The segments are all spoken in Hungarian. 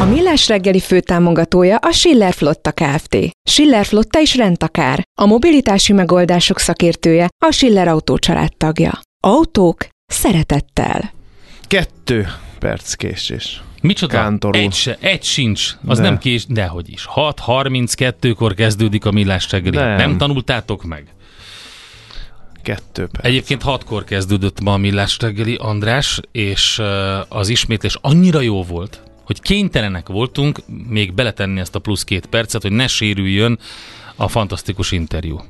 A Millás reggeli főtámogatója a Schiller Flotta Kft. Schiller Flotta is rendtakár. A mobilitási megoldások szakértője a Schiller Autó tagja. Autók szeretettel. Kettő perc késés. Micsoda? Kántor úr. Egy, se, egy sincs. Az De. nem kés, dehogy is. 6.32-kor kezdődik a millás reggeli. Nem. Nem tanultátok meg? Kettő perc. Egyébként hatkor kezdődött ma a millás reggeli, András, és az ismétlés annyira jó volt, hogy kénytelenek voltunk még beletenni ezt a plusz két percet, hogy ne sérüljön a fantasztikus interjú.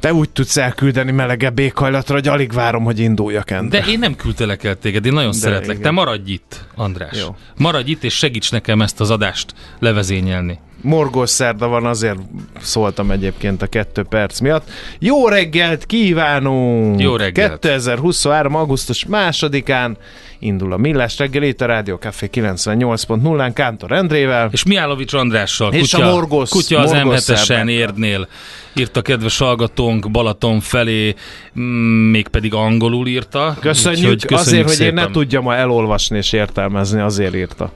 Te úgy tudsz elküldeni melegebb éghajlatra, hogy alig várom, hogy induljak endre. De én nem küldtelek el téged, én nagyon De szeretlek. igen. Te maradj itt, András. Jó. Maradj itt, és segíts nekem ezt az adást levezényelni. Morgós szerda van, azért szóltam egyébként a kettő perc miatt. Jó reggelt kívánunk! Jó reggelt. 2023. augusztus másodikán indul a Millás reggel itt a Rádió Café 98.0-án Kántor Endrével. És Miálovics Andrással, És kutya, a Morgosz- kutya az Morgosz M7-esen szerdákkal. érdnél, írt a kedves hallgatónk Balaton felé, mm, mégpedig angolul írta. Köszönjük, Úgyhogy azért, hogy én ne szépen. tudjam ma elolvasni és értelmezni, azért írta.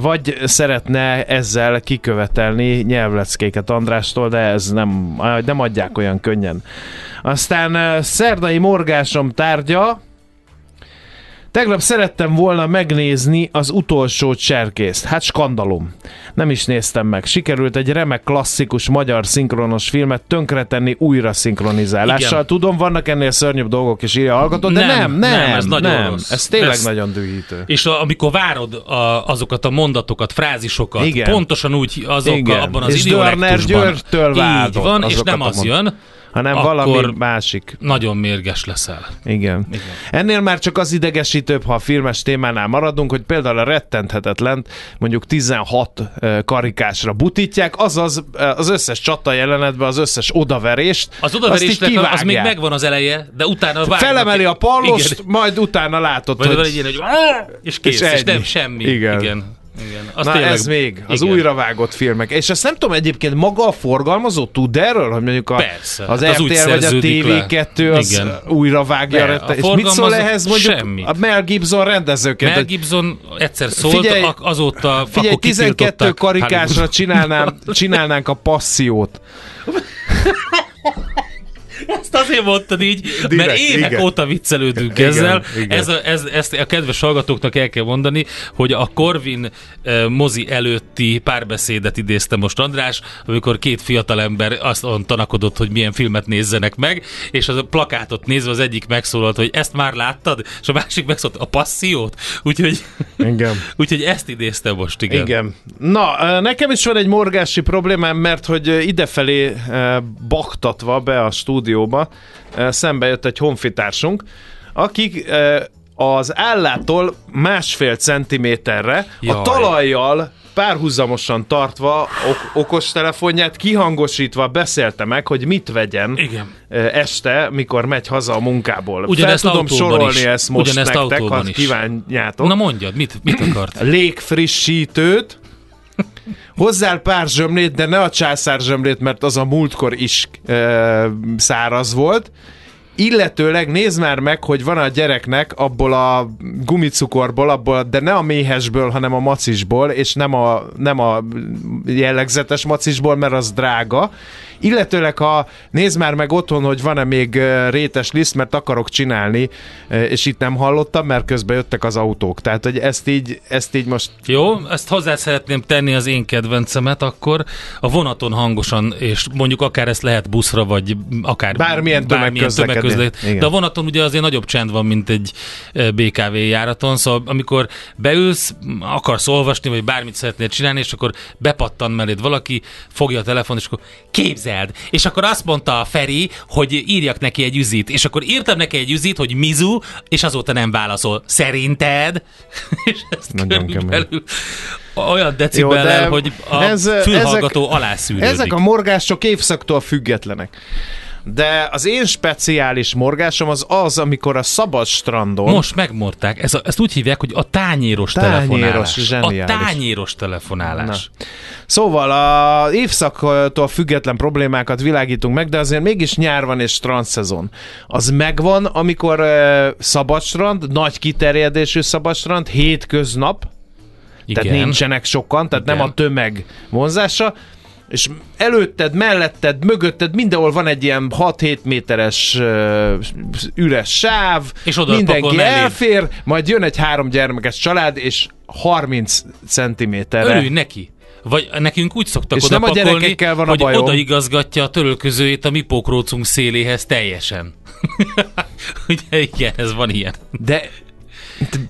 Vagy szeretne ezzel kikövetelni nyelvleckéket Andrástól, de ez nem, nem adják olyan könnyen. Aztán szerdai morgásom tárgya, Tegnap szerettem volna megnézni az utolsó cserkészt. Hát skandalum. Nem is néztem meg. Sikerült egy remek klasszikus magyar szinkronos filmet tönkretenni újra szinkronizálással. Igen. Tudom, vannak ennél szörnyűbb dolgok is írja hallgató, de Nem, nem, nem, nem, ez nagyon nem. rossz. Ez tényleg Ez- nagyon dühítő. És a, amikor várod a, azokat a mondatokat, frázisokat, Igen. pontosan úgy azokkal, Igen. abban az És Dörner ideolektusban. Györgytől Így van, és nem az mond- jön, Hanem akkor valami másik. nagyon mérges leszel. Igen. Igen. Ennél már csak az idegesítőbb, ha a filmes témánál maradunk, hogy például a rettenthetetlen mondjuk 16 ö, karikásra butítják, azaz az összes csata jelenetben az összes odaverést, Az odaverésnek az még megvan az eleje, de utána vágnak. Felemeli a pallost, Igen. majd utána látod, van hogy... egy ilyen, hogy és kész, és, ennyi. nem semmi. Igen. Igen. Igen. Az Na tényleg- ez még, az igen. újravágott filmek. És azt nem tudom, egyébként maga a forgalmazó tud erről, hogy mondjuk a, Persze, az hát az RTL vagy a szerződik le. TV2 az Igen. újra vágja. Ne, rette- a és mit szól ehhez mondjuk semmit. a Mel Gibson rendezőként? Mel Gibson egyszer szólt, Figyelj- azóta Figyelj, akkor 12 kitiltották karikásra csinálnám, csinálnánk a passziót. Ezt azért mondtad így, Direkt, mert évek igen. óta viccelődünk Igen, ezzel. igen. Ez a, ez, ezt a kedves hallgatóknak el kell mondani, hogy a Corvin eh, mozi előtti párbeszédet idézte most András, amikor két fiatalember azt tanakodott, hogy milyen filmet nézzenek meg, és az a plakátot nézve az egyik megszólalt, hogy ezt már láttad, és a másik megszólalt, a passziót. Úgyhogy, Igen. úgyhogy ezt idézte most, igen. Igen. Na, nekem is van egy morgási problémám, mert hogy idefelé baktatva be a stúdióba szembe jött egy honfitársunk, akik az állától másfél centiméterre a Jaj. talajjal párhuzamosan tartva ok- okostelefonját kihangosítva beszélte meg, hogy mit vegyen Igen. este, mikor megy haza a munkából. Ugyanezt Fel tudom sorolni is. ezt most Ugyanezt nektek, ha is. kívánjátok Na mondjad, mit, mit akart? légfrissítőt, hozzál pár zsömlét, de ne a császár zsömlét, mert az a múltkor is e, száraz volt, illetőleg nézd már meg, hogy van a gyereknek abból a gumicukorból, abból, de ne a méhesből, hanem a macisból, és nem a, nem a jellegzetes macisból, mert az drága. Illetőleg, ha nézd már meg otthon, hogy van-e még rétes liszt, mert akarok csinálni, és itt nem hallottam, mert közben jöttek az autók. Tehát, hogy ezt így, ezt így most Jó, ezt hozzá szeretném tenni az én kedvencemet, akkor a vonaton hangosan, és mondjuk akár ezt lehet buszra, vagy akár Bármilyen tömegközlekedés. Igen. De a vonaton ugye azért nagyobb csend van, mint egy BKV járaton, szóval amikor beülsz, akarsz olvasni, vagy bármit szeretnél csinálni, és akkor bepattan melléd valaki, fogja a telefon, és akkor képzeld. És akkor azt mondta a Feri, hogy írjak neki egy üzit, és akkor írtam neki egy üzit, hogy Mizu, és azóta nem válaszol. Szerinted? és ezt Nagyon körülbelül olyan decibellel, de hogy a ez- fülhallgató ezek- alá szűrődik. Ezek a morgások évszaktól függetlenek. De az én speciális morgásom az az, amikor a szabad strandon Most megmorták. Ez a, ezt úgy hívják, hogy a tányéros, Tányéros, telefonálás. zseniális. A tányéros telefonálás. Szóval a évszaktól független problémákat világítunk meg, de azért mégis nyár van és strandszezon. Az megvan, amikor uh, szabadstrand, nagy kiterjedésű szabadstrand, hétköznap, Igen. tehát nincsenek sokan, tehát Igen. nem a tömeg vonzása, és előtted, melletted, mögötted mindenhol van egy ilyen 6-7 méteres uh, üres sáv, És oda mindenki elfér, majd jön egy három gyermekes család, és 30 centiméterre Örülj neki. Vagy nekünk úgy szoktak És oda nem a pakolni, gyerekekkel van a hogy bajom. odaigazgatja a törölközőjét a mi pókrócunk széléhez teljesen. Ugye igen, ez van ilyen. De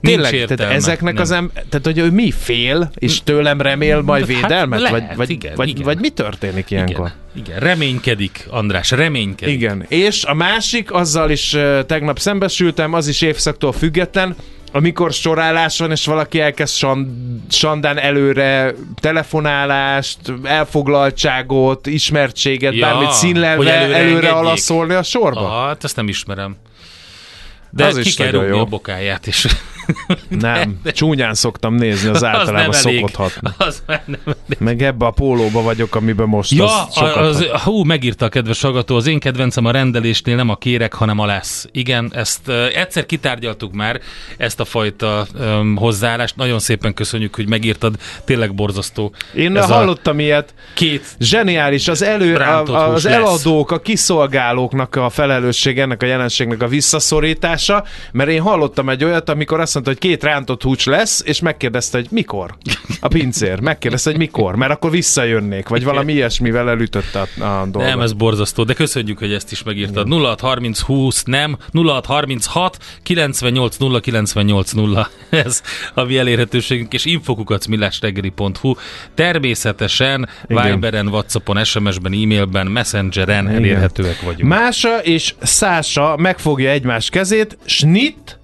tényleg, tehát értelme, ezeknek nem. az em, tehát hogy ő mi fél, és tőlem remél majd Hát védelmet? lehet, vagy, vagy, igen, vagy, igen. vagy mi történik ilyenkor? Igen, igen, reménykedik, András, reménykedik. Igen, és a másik, azzal is uh, tegnap szembesültem, az is évszaktól független, amikor sorálás van, és valaki elkezd san- sandán előre telefonálást, elfoglaltságot, ismertséget, Ja, bármit színlelve előre előre, alaszolni a sorba. Ah, hát ezt nem ismerem. De Az ki kell rúgni a bokáját is. Nem, csúnyán szoktam nézni, az általában az nem elég. szokott hatni. Az már nem elég. Meg ebbe a pólóba vagyok, amiben most Ja, az az, hat. hú, megírta a kedves hallgató, az én kedvencem a rendelésnél nem a kérek, hanem a lesz. Igen, ezt uh, egyszer kitárgyaltuk már, ezt a fajta um, hozzáállást. Nagyon szépen köszönjük, hogy megírtad. Tényleg borzasztó. Én Ez hallottam ilyet, két Zseniális, az, elő, a, az eladók, a kiszolgálóknak a felelősség ennek a jelenségnek a visszaszorítása, mert én hallottam egy olyat, amikor azt mondta, hogy két rántott hús lesz, és megkérdezte, hogy mikor. A pincér megkérdezte, hogy mikor, mert akkor visszajönnék, vagy valami ilyesmivel elütötte a, a dolgot. Nem, ez borzasztó, de köszönjük, hogy ezt is megírtad. 0630 20 nem, 0636 98 0 98 0. Ez a mi elérhetőségünk, és infokukacmillástegeri.hu. Természetesen Igen. Viberen, Whatsappon, SMS-ben, e-mailben, Messengeren elérhetőek vagyunk. Mása és Szása megfogja egymás kezét, snit,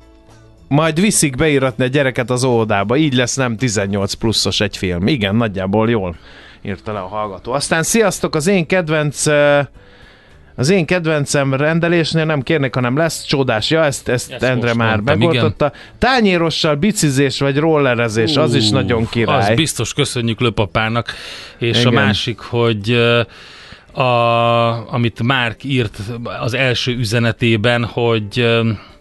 majd viszik beiratni a gyereket az óvodába. Így lesz nem 18 pluszos egy film. Igen, nagyjából jól írta le a hallgató. Aztán sziasztok, az én kedvenc az én kedvencem rendelésnél nem kérnek, hanem lesz csodás. Ja, ezt, ezt, Ezt Endre már mondtam, megoldotta. Tányérossal bicizés vagy rollerezés, az is Ú, nagyon király. Az biztos köszönjük löpapának. És Igen. a másik, hogy a, amit Márk írt az első üzenetében, hogy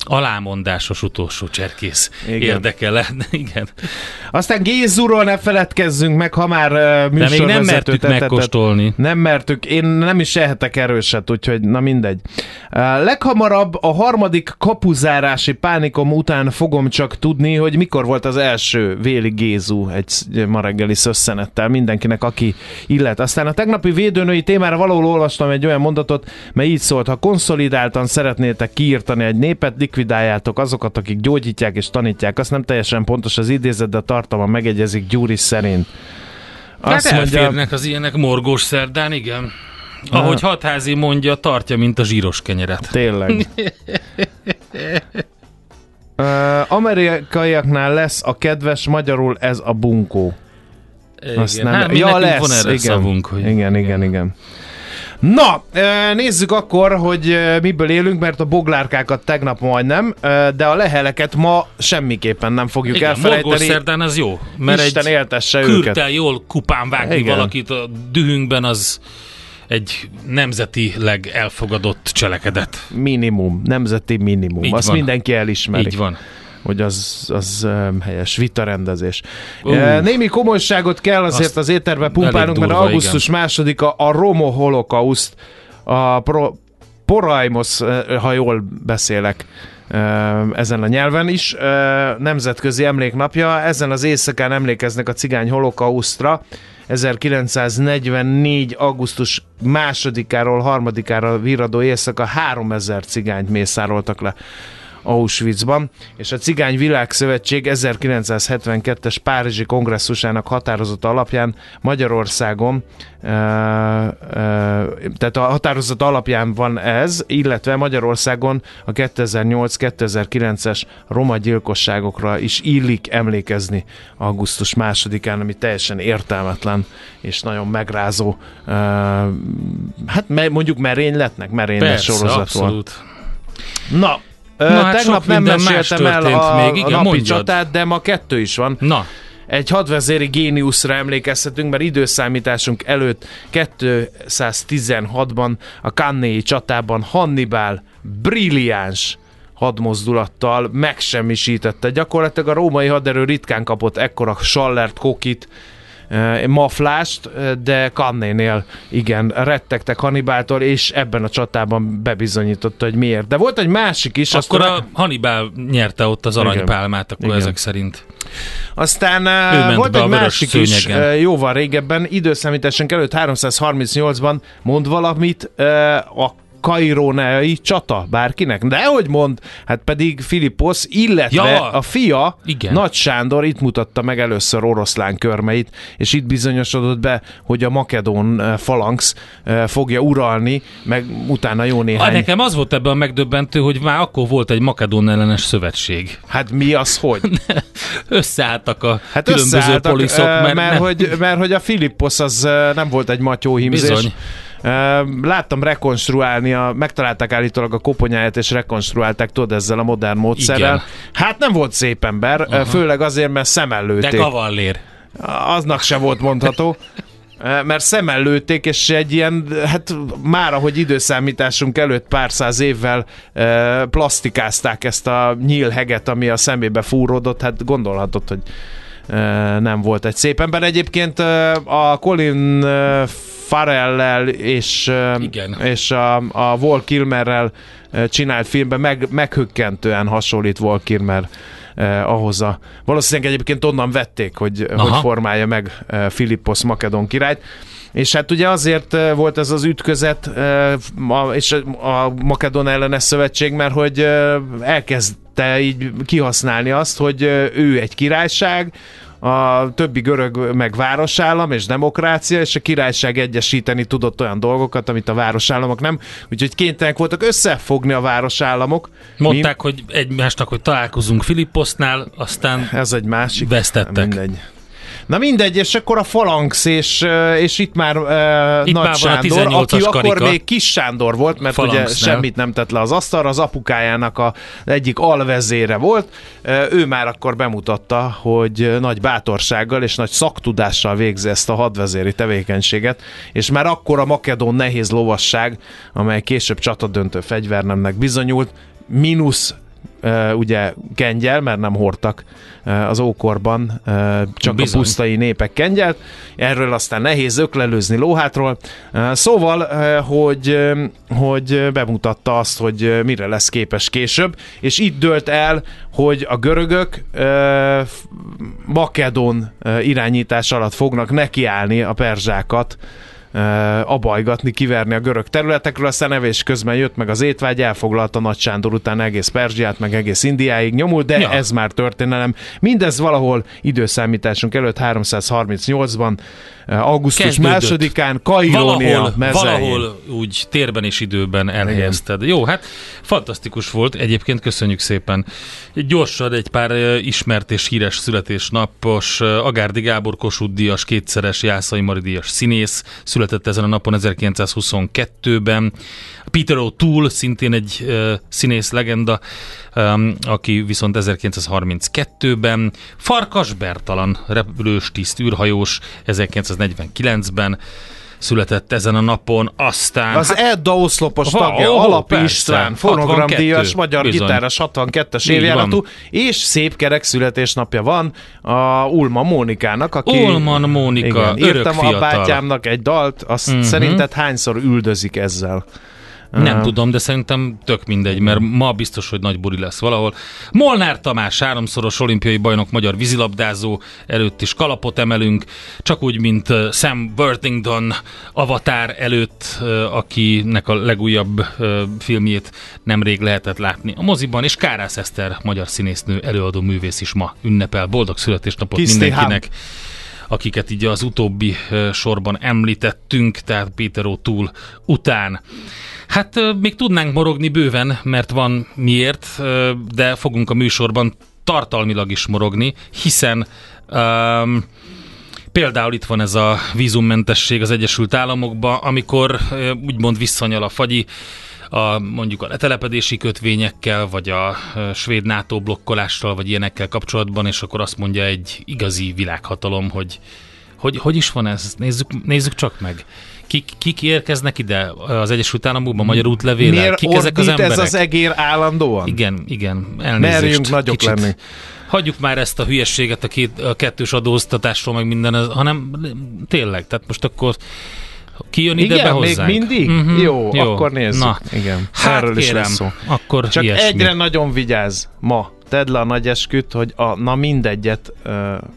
alámondásos utolsó cserkész Igen. érdekel. Igen. Aztán Gézúról ne feledkezzünk meg, ha már uh, De még nem mertük tettetek. megkóstolni. Nem mertük, én nem is ehetek erőset, úgyhogy na mindegy. Uh, leghamarabb a harmadik kapuzárási pánikom után fogom csak tudni, hogy mikor volt az első Véli Gézu egy ma reggeli szösszenettel mindenkinek, aki illet. Aztán a tegnapi védőnői témára valahol olvastam egy olyan mondatot, mely így szólt, ha konszolidáltan szeretnétek kiírtani egy népet, likvidáljátok azokat, akik gyógyítják és tanítják. Azt nem teljesen pontos az idézet, de a tartalma megegyezik Gyuri szerint. Hát elférnek az ilyenek morgós szerdán, igen. Ahogy hatházi mondja, tartja, mint a zsíros kenyeret. Tényleg. Uh, amerikaiaknál lesz a kedves, magyarul ez a bunkó. Azt Igen. nem- Hát mi ja, lesz, van erre igen. szavunk, hogy Igen, igen, igen. Na, nézzük akkor, hogy miből élünk, mert a boglárkákat tegnap majdnem, de a leheleket ma semmiképpen nem fogjuk Igen, elfelejteni. szerdán az jó, mert Isten egy éltesse őket. jól kupán vágni Igen. valakit a dühünkben, az egy nemzetileg elfogadott cselekedet. Minimum, nemzeti minimum. Így Azt van. mindenki elismeri. Így van. Hogy az, az helyes vitarendezés. Uh, Némi komolyságot kell azért Azt az étterbe elég pumpálnunk, mert augusztus másodika a Romo holokauszt, a pro, Poraimos, uh, ha jól beszélek, uh, ezen a nyelven is, nemzetközi emléknapja. Ezen az éjszakán emlékeznek a cigány holokausztra. 1944. augusztus másodikáról harmadikára viradó éjszaka 3000 cigányt mészároltak le Auschwitzban, és a Cigány Világszövetség 1972-es Párizsi kongresszusának határozata alapján Magyarországon, tehát a határozat alapján van ez, illetve Magyarországon a 2008-2009-es roma gyilkosságokra is illik emlékezni augusztus másodikán, ami teljesen értelmetlen és nagyon megrázó, hát mondjuk merényletnek, merénylet Persze, sorozat volt. abszolút. Na, Na Na, hát tegnap nem meséltem el a, még. Igen, a napi mondjad. csatát, de ma kettő is van. Na, Egy hadvezéri géniuszra emlékezhetünk, mert időszámításunk előtt 216-ban a Cannéi csatában Hannibal brilliáns hadmozdulattal megsemmisítette. Gyakorlatilag a római haderő ritkán kapott ekkora sallert kokit, maflást, eh, de Cannénél igen, rettegtek Hannibáltól, és ebben a csatában bebizonyította, hogy miért. De volt egy másik is, akkor a a Hannibal nyerte ott az aranypálmát, akkor Igen. ezek szerint. Aztán Ő uh, ment volt egy másik is, szőnyegen. uh, jóval régebben, időszámításunk előtt 338-ban mond valamit uh, a kairóneai csata bárkinek. De hogy mond, hát pedig Filippos, illetve Ja! a fia, Igen. Nagy Sándor itt mutatta meg először oroszlán körmeit, és itt bizonyosodott be, hogy a makedón falanx fogja uralni, meg utána jó Ah, néhány... nekem az volt ebben a megdöbbentő, hogy már akkor volt egy makedón ellenes szövetség. Hát mi az, hogy? Összeálltak a Hát különböző összeálltak, poliszok, mert, mert, nem- hogy, mert hogy a Filippos az nem volt egy matyóhímzés. Bizony. Láttam rekonstruálni, a, megtalálták állítólag a koponyáját, és rekonstruálták, tudod, ezzel a modern módszerrel. Igen. Hát nem volt szép ember, Aha. főleg azért, mert szemmel de kavallér. Aznak se volt mondható. Mert szemmel lőtték, és egy ilyen, hát már ahogy időszámításunk előtt pár száz évvel ö, plastikázták ezt a nyílheget, ami a szemébe fúródott, hát gondolhatod, hogy nem volt egy szép ember. Egyébként a Colin ö, Farrell-lel és, Igen. és a, a Wall Kilmerrel csinált filmben meg, meghökkentően hasonlít Wall Kilmer eh, ahhoz a... Valószínűleg egyébként onnan vették, hogy, Aha. hogy formálja meg eh, Filippos Makedon királyt. És hát ugye azért eh, volt ez az ütközet eh, és a Makedon ellenes szövetség, mert hogy eh, elkezdte így kihasználni azt, hogy ő egy királyság, a többi görög meg városállam és demokrácia, és a királyság egyesíteni tudott olyan dolgokat, amit a városállamok nem. Úgyhogy kénytelenek voltak összefogni a városállamok. Mondták, hogy egymásnak, hogy találkozunk Filipposnál, aztán Ez egy másik. Vesztettek. Mindegy. Na mindegy, és akkor a falanx, és, és itt már uh, Nagy már Sándor, 18-as aki akkor karika. még Kis Sándor volt, mert ugye Falanxnál. semmit nem tett le az asztalra, az apukájának a egyik alvezére volt. Ő már akkor bemutatta, hogy nagy bátorsággal és nagy szaktudással végzi ezt a hadvezéri tevékenységet, és már akkor a makedón nehéz lovasság, amely később csatadöntő fegyvernemnek bizonyult, mínusz ugye kengyel, mert nem hordtak az ókorban csak Bizony. a pusztai népek kengyelt. Erről aztán nehéz öklelőzni lóhátról. Szóval, hogy, hogy bemutatta azt, hogy mire lesz képes később, és itt dölt el, hogy a görögök Makedon uh, irányítás alatt fognak nekiállni a perzsákat abajgatni, kiverni a görög területekről, aztán evés közben jött meg az étvágy, elfoglalta Nagy Sándor után egész Perzsiát, meg egész Indiáig nyomult, de Ja. ez már történelem. Mindez valahol időszámításunk előtt 338-ban augusztus Kezdődött. másodikán Kairónia valahol, valahol úgy térben és időben elhelyezted. Jó, hát fantasztikus volt, egyébként köszönjük szépen. Gyorsan egy pár ismert és híres születésnapos Agárdi Gábor Kossuth díjas, kétszeres Jászai Mari díjas színész született ezen a napon 1922-ben. Peter O'Toole, szintén egy uh, színész legenda, um, aki viszont 1932-ben, Farkas Bertalan, repülős tiszt, űrhajós 1949-ben született ezen a napon, aztán... Az Edda oszlopos Ha, tagja, ó, Alap persze, István, 62, fonogramdíjas, magyar bizony. gitáros, 62-es Így évjáratú, és szép kerek születésnapja van a Ulma Mónikának, aki... Ulman Mónika, igen, örök írtam a fiatal. bátyámnak egy dalt, azt uh-huh. szerinted hányszor üldözik ezzel? Nem tudom, de szerintem tök mindegy, mert ma biztos, hogy nagy buri lesz valahol. Molnár Tamás, háromszoros olimpiai bajnok, magyar vízilabdázó, előtt is kalapot emelünk, csak úgy, mint uh, Sam Worthington Avatar előtt, uh, akinek a legújabb uh, filmjét nemrég lehetett látni a moziban, és Kárász Eszter, magyar színésznő, előadó művész is ma ünnepel. Boldog születésnapot Kiszti mindenkinek! Akiket így az utóbbi sorban említettünk, tehát Péter O'Toole után. Hát még tudnánk morogni bőven, mert van miért, de fogunk a műsorban tartalmilag is morogni, hiszen um, Például itt van ez a vízummentesség az Egyesült Államokban, amikor úgymond visszanyal a fagyi, a, mondjuk a letelepedési kötvényekkel, vagy a svéd NATO blokkolással, vagy ilyenekkel kapcsolatban, és akkor azt mondja egy igazi világhatalom, hogy hogy, hogy is van ez? Nézzük, nézzük csak meg. Kik, kik érkeznek ide az Egyesült Államokban magyar útlevéllel? Miért Kik ezek az emberek? ez az egér állandóan? Igen, igen. Elnézést. Merjünk nagyok Kicsit lenni. Hagyjuk már ezt a hülyességet a, két, a kettős adóztatásról, meg minden, hanem tényleg, tehát most akkor ki jön ide be Igen, még hozzánk? mindig? Mhm, Jó, akkor nézzük. Na, Igen, hát erről is kérem, lesz szó. akkor Csak ilyesmi. egyre nagyon vigyázz ma. Tedd le a nagy esküt, hogy a na mindegyet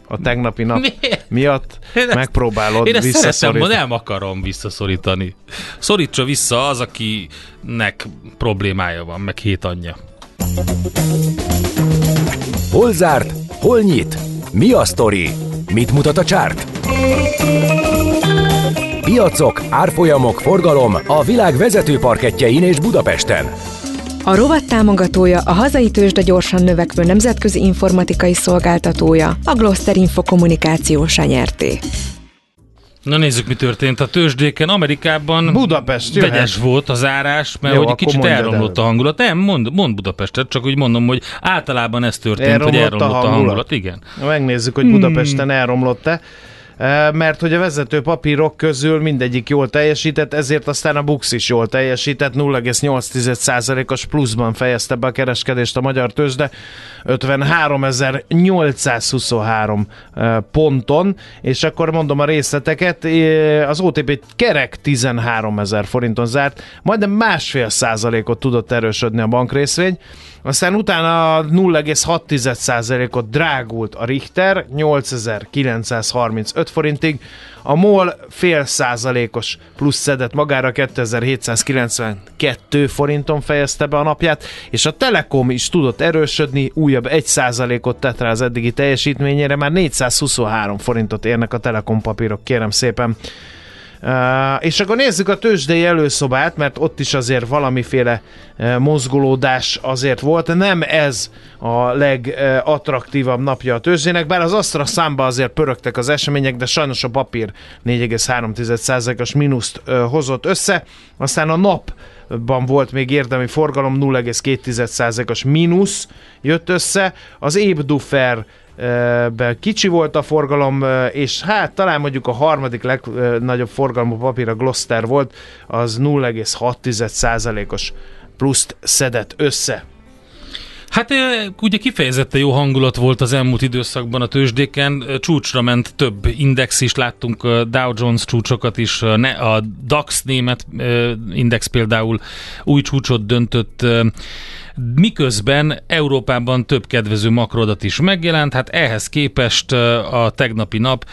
a tegnapi nap Miért? miatt Én ezt- megpróbálod Én ezt szeretem, visszaszorítani. de nem akarom visszaszorítani. Szorítsa vissza az, akinek problémája van, meg hét anyja. Hol zárt? Hol nyit? Mi a sztori? Mit mutat a csárt? Piacok, árfolyamok, forgalom a világ vezető parketjein és Budapesten. A rovat támogatója a hazai tőzsde gyorsan növekvő nemzetközi informatikai szolgáltatója, a Gloster Info kommunikációs nyerté. Na nézzük, mi történt a tőzsdéken. Amerikában Budapest, jöhet. vegyes volt az árás, mert Jó, hogy kicsit elromlott el. a hangulat. Nem, mond, mond Budapestet, csak úgy mondom, hogy általában ez történt, Elromlott hogy a elromlott a hangulat. hangulat. Igen. Megnézzük, hogy Budapesten elromlott-e. Mert hogy a vezető papírok közül mindegyik jól teljesített, ezért aztán a Bux is jól teljesített, 0,8%-os pluszban fejezte be a kereskedést a magyar tőzsde, 53.823 e, ponton, és akkor mondom a részleteket, az OTP kerek 13 ezer forinton zárt, majdnem másfél százalékot tudott erősödni a bankrészvény, aztán utána 0,6%-ot drágult a Richter 8935 forintig, a MOL fél százalékos plusz szedett magára 2792 forinton fejezte be a napját, és a Telekom is tudott erősödni, újabb 1 százalékot tett rá az eddigi teljesítményére, már 423 forintot érnek a Telekom papírok, kérem szépen. Uh, és akkor nézzük a tőzsdei előszobát, mert ott is azért valamiféle uh, mozgolódás azért volt. Nem ez a legattraktívabb napja a tőzsdének, bár az Astra számba azért pörögtek az események, de sajnos a papír 4,3%-os mínuszt uh, hozott össze. Aztán a nap ban volt még érdemi forgalom, 0,2%-os mínusz jött össze. Az Ébdufer be kicsi volt a forgalom, ö, és hát talán mondjuk a harmadik legnagyobb forgalmú papír a Gloster volt, az 0,6%-os pluszt szedett össze. Hát ugye kifejezetten jó hangulat volt az elmúlt időszakban a tőzsdéken, csúcsra ment több index is, láttunk Dow Jones csúcsokat is, a DAX német index például új csúcsot döntött, miközben Európában több kedvező makrodat is megjelent, hát ehhez képest a tegnapi nap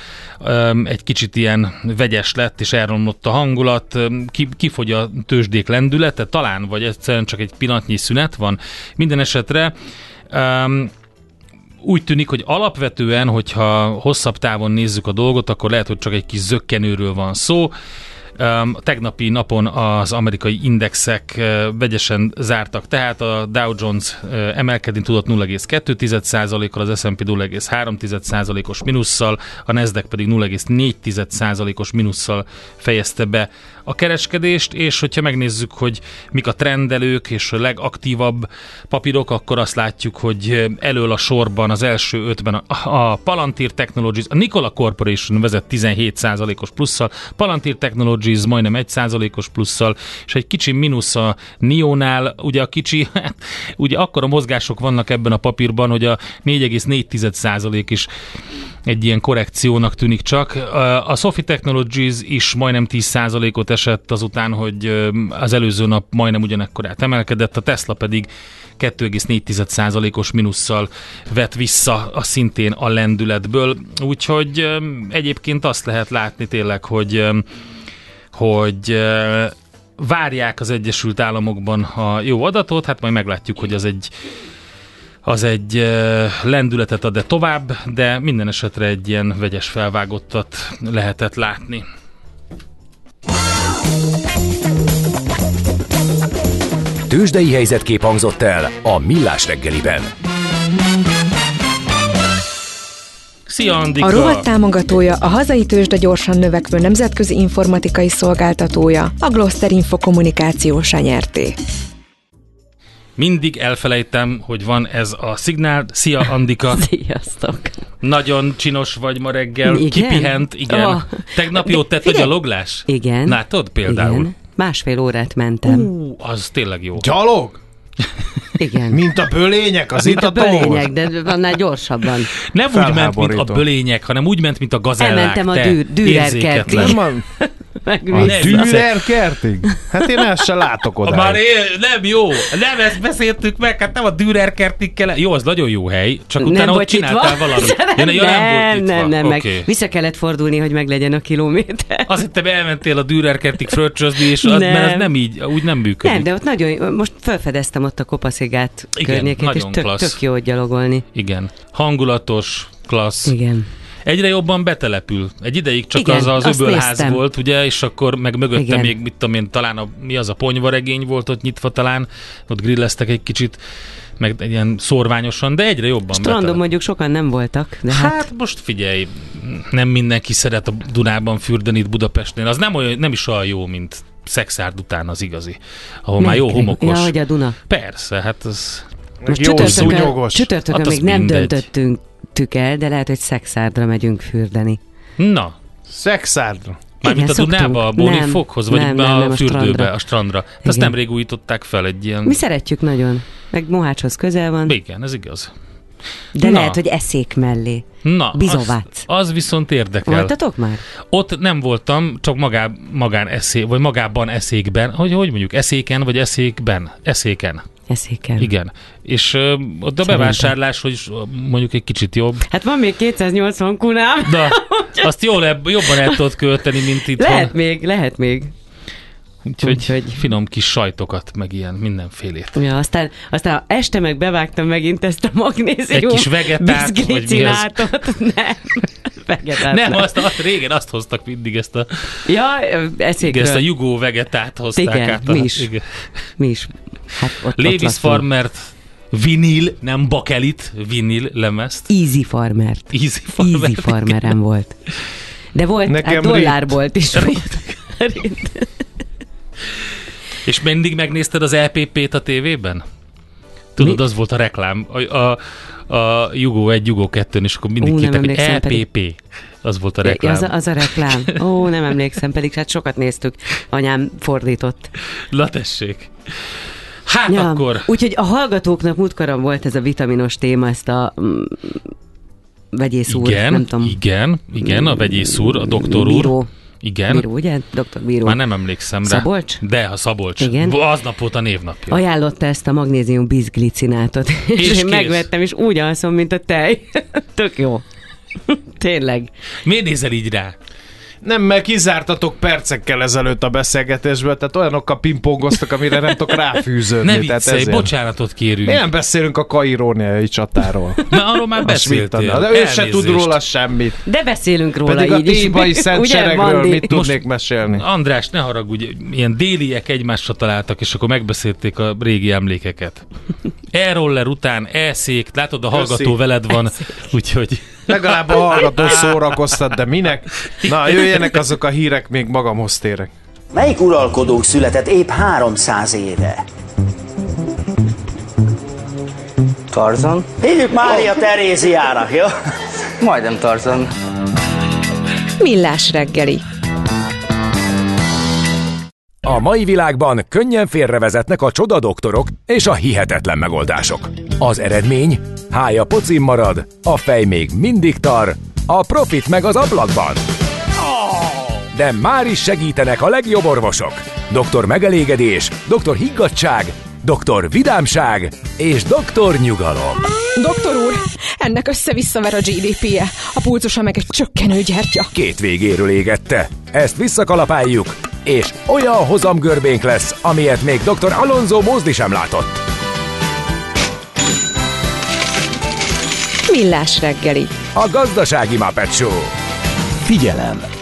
egy kicsit ilyen vegyes lett, és elromlott a hangulat, kifogy a tőzsdék lendülete, talán, vagy egyszerűen csak egy pillanatnyi szünet van. Minden esetre um, úgy tűnik, hogy alapvetően, hogyha hosszabb távon nézzük a dolgot, akkor lehet, hogy csak egy kis zöggenőről van szó. Tegnapi napon az amerikai indexek uh, vegyesen zártak, tehát a Dow Jones uh, emelkedni tudott 0,2%-kal, az S&P 0,3%-os minusszal, a Nasdaq pedig 0,4%-os minusszal fejezte be a kereskedést, és hogyha megnézzük, hogy mik a trendelők és a legaktívabb papírok, akkor azt látjuk, hogy elől a sorban az első ötben a, a Palantir Technologies, a Nikola Corporation vezet 17%-os plusszal, Palantir Technologies majdnem 1%-os plusszal, és egy kicsi mínusz a Nionál, ugye a kicsi, hát, ugye akkora mozgások vannak ebben a papírban, hogy a 4,4% is egy ilyen korrekciónak tűnik csak. A Sophie Technologies is majdnem 10%-ot esett azután, hogy az előző nap majdnem ugyanekkorát emelkedett, a Tesla pedig 2,4%-os minusszal vett vissza a szintén a lendületből. Úgyhogy egyébként azt lehet látni tényleg, hogy hogy várják az Egyesült Államokban a jó adatot, hát majd meglátjuk, hogy az egy az egy lendületet ad-e tovább, de minden esetre egy ilyen vegyes felvágottat lehetett látni. Tőzsdei helyzetkép hangzott el a Millás reggeliben. Szia, Andika! A rovat támogatója a hazai tőzsde gyorsan növekvő nemzetközi informatikai szolgáltatója, a Gloster Info kommunikációsa nyerté. Mindig elfelejtem, hogy van ez a szignál. Szia, Andika! Sziasztok! Nagyon csinos vagy ma reggel, Igen? kipihent, igen. Oh. Tegnap jót tett a Figyelj. gyaloglás? Igen. Látod például? Igen. Másfél órát mentem. Ú, az tényleg jó. Gyalog? Igen. Mint a bölények az Mint a bölények, de annál gyorsabban. Nem úgy ment, mint a bölények, hanem úgy ment, mint a gazellák. Elmentem a te dű- Dürer Nem Meg a. Dürer kertig? Hát én ezt se látok oda. Már én, nem jó, nem ezt beszéltük meg, hát nem a Dürer kertig kell. Jó, az nagyon jó hely, csak utána nem ott volt csináltál valamit. nem, Ja, ja, nem, volt nem, nem, meg Oké. vissza kellett fordulni, hogy meglegyen a kilométer. Azt hittem, elmentél a Dürer kertig fröccsözni, és az, mert ez Nem. nem így, úgy nem működik. Nem, de ott nagyon, most felfedeztem ott a kopaszigát Igen, környékét, és nagyon tök, klassz. tök jó gyalogolni. Igen. Hangulatos, klassz. Igen. Egyre jobban betelepül. Egy ideig csak Igen, az az öbölház néztem. volt, ugye, és akkor meg mögötte Igen. még, mit tudom én, talán a, mi az a ponyvaregény volt ott nyitva talán, ott grilleztek egy kicsit, meg egy ilyen szorványosan, de egyre jobban Strandon betelepül. mondjuk sokan nem voltak, de hát, Hát most figyelj, nem mindenki szeret a Dunában fürdeni itt Budapestnél. Az nem, olyan, nem is olyan jó, mint Szexárd után az igazi, ahol már jó Melyik? homokos. Ja, hogy a Duna. Persze, hát az... Most jó csütörtökön, szúnyogos. csütörtökön Hát az még nem mindegy. döntöttünk tük el, de lehet, hogy Szexárdra megyünk fürdeni. Na, Szexárdra. Mármint a Igen, Dunába, a szoktunk. Bóni Nem, fokhoz, vagy nem, be nem, a nem, a fürdőbe, strandra. a strandra. Azt Igen. nemrég újították fel egy ilyen... Mi szeretjük nagyon. Meg Mohácshoz közel van, Igen, ez igaz. de Na. lehet, hogy eszék mellé. Na, Bizovác. az, az viszont érdekel. Voltatok már? Ott nem voltam, csak magá, magán eszé, vagy magában eszékben, hogy, hogy mondjuk, eszéken, vagy eszékben, eszéken. Eszéken. Igen. És ö, ott a bevásárlás, hogy mondjuk egy kicsit jobb. Hát van még 280 kunám. De azt jól, jobban el tudod költeni, mint itt. Lehet még, lehet még. Úgyhogy, úgyhogy- finom kis sajtokat, meg ilyen mindenfélét. Ja, aztán, aztán este meg bevágtam megint ezt a magnézium. Egy kis vegetát, vagy mi az? Nem, vegetát Nem, nem. azt, azt, régen azt hoztak mindig, ezt a, Ja, igen, eszékről. ezt a jugó vegetát hozták Igen, át. A, mi is. Igen. Mi is. Hát ott, ott Lévis laktunk. Farmert vinil, nem bakelit, vinil lemezt. Easy Farmert. Easy Farmer. Easy Farmerem volt. De volt, Nekem hát dollárbolt is. És mindig megnézted az LPP-t a tévében? Tudod, Mi? az volt a reklám. A, a, a Jugó 1, Jugó 2 és akkor mindig nem kértek, hogy LPP. pedig- Az volt a reklám. Az a, az a reklám. Ó, nem emlékszem, pedig hát sokat néztük. Anyám fordított. Na tessék. Hát ja. akkor... Úgyhogy a hallgatóknak múltkoron volt ez a vitaminos téma, ezt a mm, vegyész úr, Igen, nem tudom. igen, igen, a vegyész úr, a doktor úr. Bíró, Igen. bíró, ugye? Doktor Bíró. Már nem emlékszem rá. Szabolcs? De, a Szabolcs. Igen. Aznap volt a névnapja. Ajánlotta ezt a magnézium bizglicinátot. És és én kész. megvettem, és úgy alszom, mint a tej. Tök jó. Tényleg. Miért nézel így rá? Nem, mert kizártatok percekkel ezelőtt a beszélgetésből, tehát olyanokkal pingpongoztak, amire nem tudok ráfűződni. Ne tehát viccelj, ezért. bocsánatot kérünk. Mi nem beszélünk a kairóniai csatáról. Na, arról már A beszéltél. De ő se tud róla semmit. De beszélünk róla Pedig a így is. tébai szent Ugye, seregről Bandi? mit tudnék mesélni? András, ne haragudj, ilyen déliek egymásra találtak, és akkor megbeszélték a régi emlékeket. E-roller után E-szék, látod, a hallgató Köszi. veled van, úgyhogy Legalább a hallgató szórakoztat, de minek? Na, jöjjenek azok a hírek, még magamhoz térek. Melyik uralkodónk született épp 300 éve? Tarzan? Hívjuk Mária Teréziának, jó? Majdnem Tarzan. Millás reggeli. A mai világban könnyen félrevezetnek a csoda doktorok és a hihetetlen megoldások. Az eredmény? Hája pocim marad, a fej még mindig tar, a profit meg az ablakban. De már is segítenek a legjobb orvosok. Doktor megelégedés, doktor higgadság, doktor vidámság és doktor nyugalom. Doktor úr, ennek össze-visszaver a GDP-je, a pulcosa meg egy csökkenő gyertya. Két végéről égette. Ezt visszakalapáljuk, és olyan hozamgörbénk lesz, amilyet még dr. Alonso Mózdi sem látott. Millás reggeli. A gazdasági Muppet Show. Figyelem!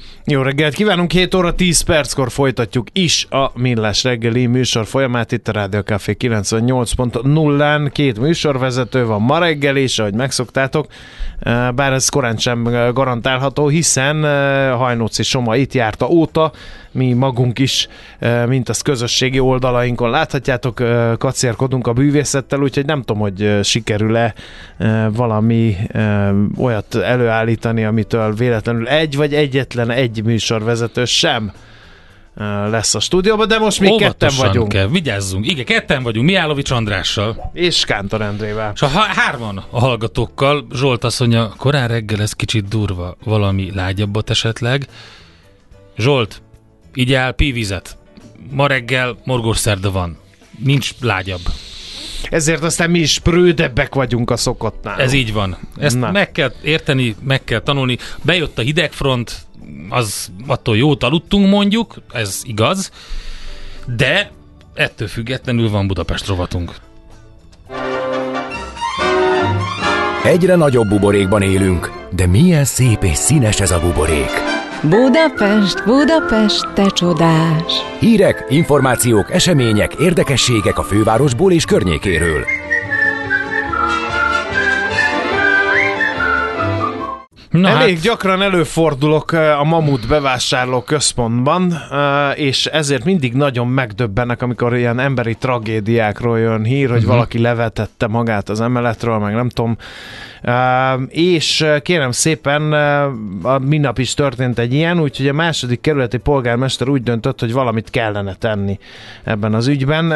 Jó reggelt kívánunk, 7 óra 10 perckor folytatjuk is a Millás reggeli műsor folyamát itt a Rádió Café 98.0-án. Két műsorvezető van ma reggel is, ahogy megszoktátok, bár ez korán sem garantálható, hiszen Hajnóci Soma itt járta óta, mi magunk is, eh, mint azt közösségi oldalainkon láthatjátok, eh, kacérkodunk a bűvészettel, úgyhogy nem tudom, hogy eh, sikerül-e valami olyat előállítani, amitől véletlenül egy vagy egyetlen egy műsorvezető sem lesz a stúdióban, de most ketten óvatosan vagyunk. kell, vigyázzunk. Igen, ketten vagyunk, Miálovics Andrással. És Kántor Endrével. És a há- hárman a hallgatókkal, Zsolt mondja, korán reggel ez kicsit durva, valami lágyabbat esetleg. Zsolt, igyál pívizet. Ma reggel morgószerda van. Nincs lágyabb. Ezért aztán mi is prődebbek vagyunk a szokottnál. Ez így van. Ezt Na. meg kell érteni, meg kell tanulni. Bejött a hidegfront, az attól jót aludtunk mondjuk, ez igaz, de ettől függetlenül van Budapest rovatunk. Egyre nagyobb buborékban élünk, de milyen szép és színes ez a buborék. Budapest, Budapest, te csodás! Hírek, információk, események, érdekességek a fővárosból és környékéről. Na Elég hát, gyakran előfordulok eh, a Mamut bevásárló központban, eh, és ezért mindig nagyon megdöbbennek, amikor ilyen emberi tragédiákról jön hír, hogy valaki levetette magát az emeletről, meg nem tudom. És kérem szépen, a minap is történt egy ilyen, úgyhogy a második kerületi polgármester úgy döntött, hogy valamit kellene tenni ebben az ügyben.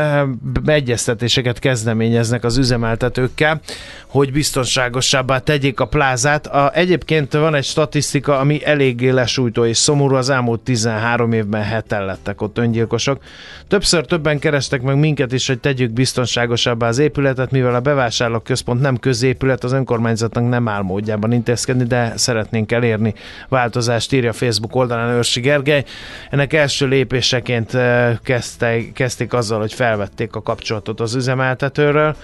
Egyeztetéseket kezdeményeznek az üzemeltetőkkel, hogy biztonságosabbá tegyék a plázát. A, egyébként van egy statisztika, ami eléggé lesújtó és szomorú. Az elmúlt 13 évben heten lettek ott öngyilkosok. Többször többen kerestek meg minket is, hogy tegyük biztonságosabbá az épületet, mivel a bevásárlóközpont nem középület, az önkormányzatnak nem áll módjában intézkedni, de szeretnénk elérni változást, írja Facebook oldalán Őrsi Gergely. Ennek első lépéseként eh, kezdte, kezdték azzal, hogy felvették a kapcsolatot az üzemeltetőről,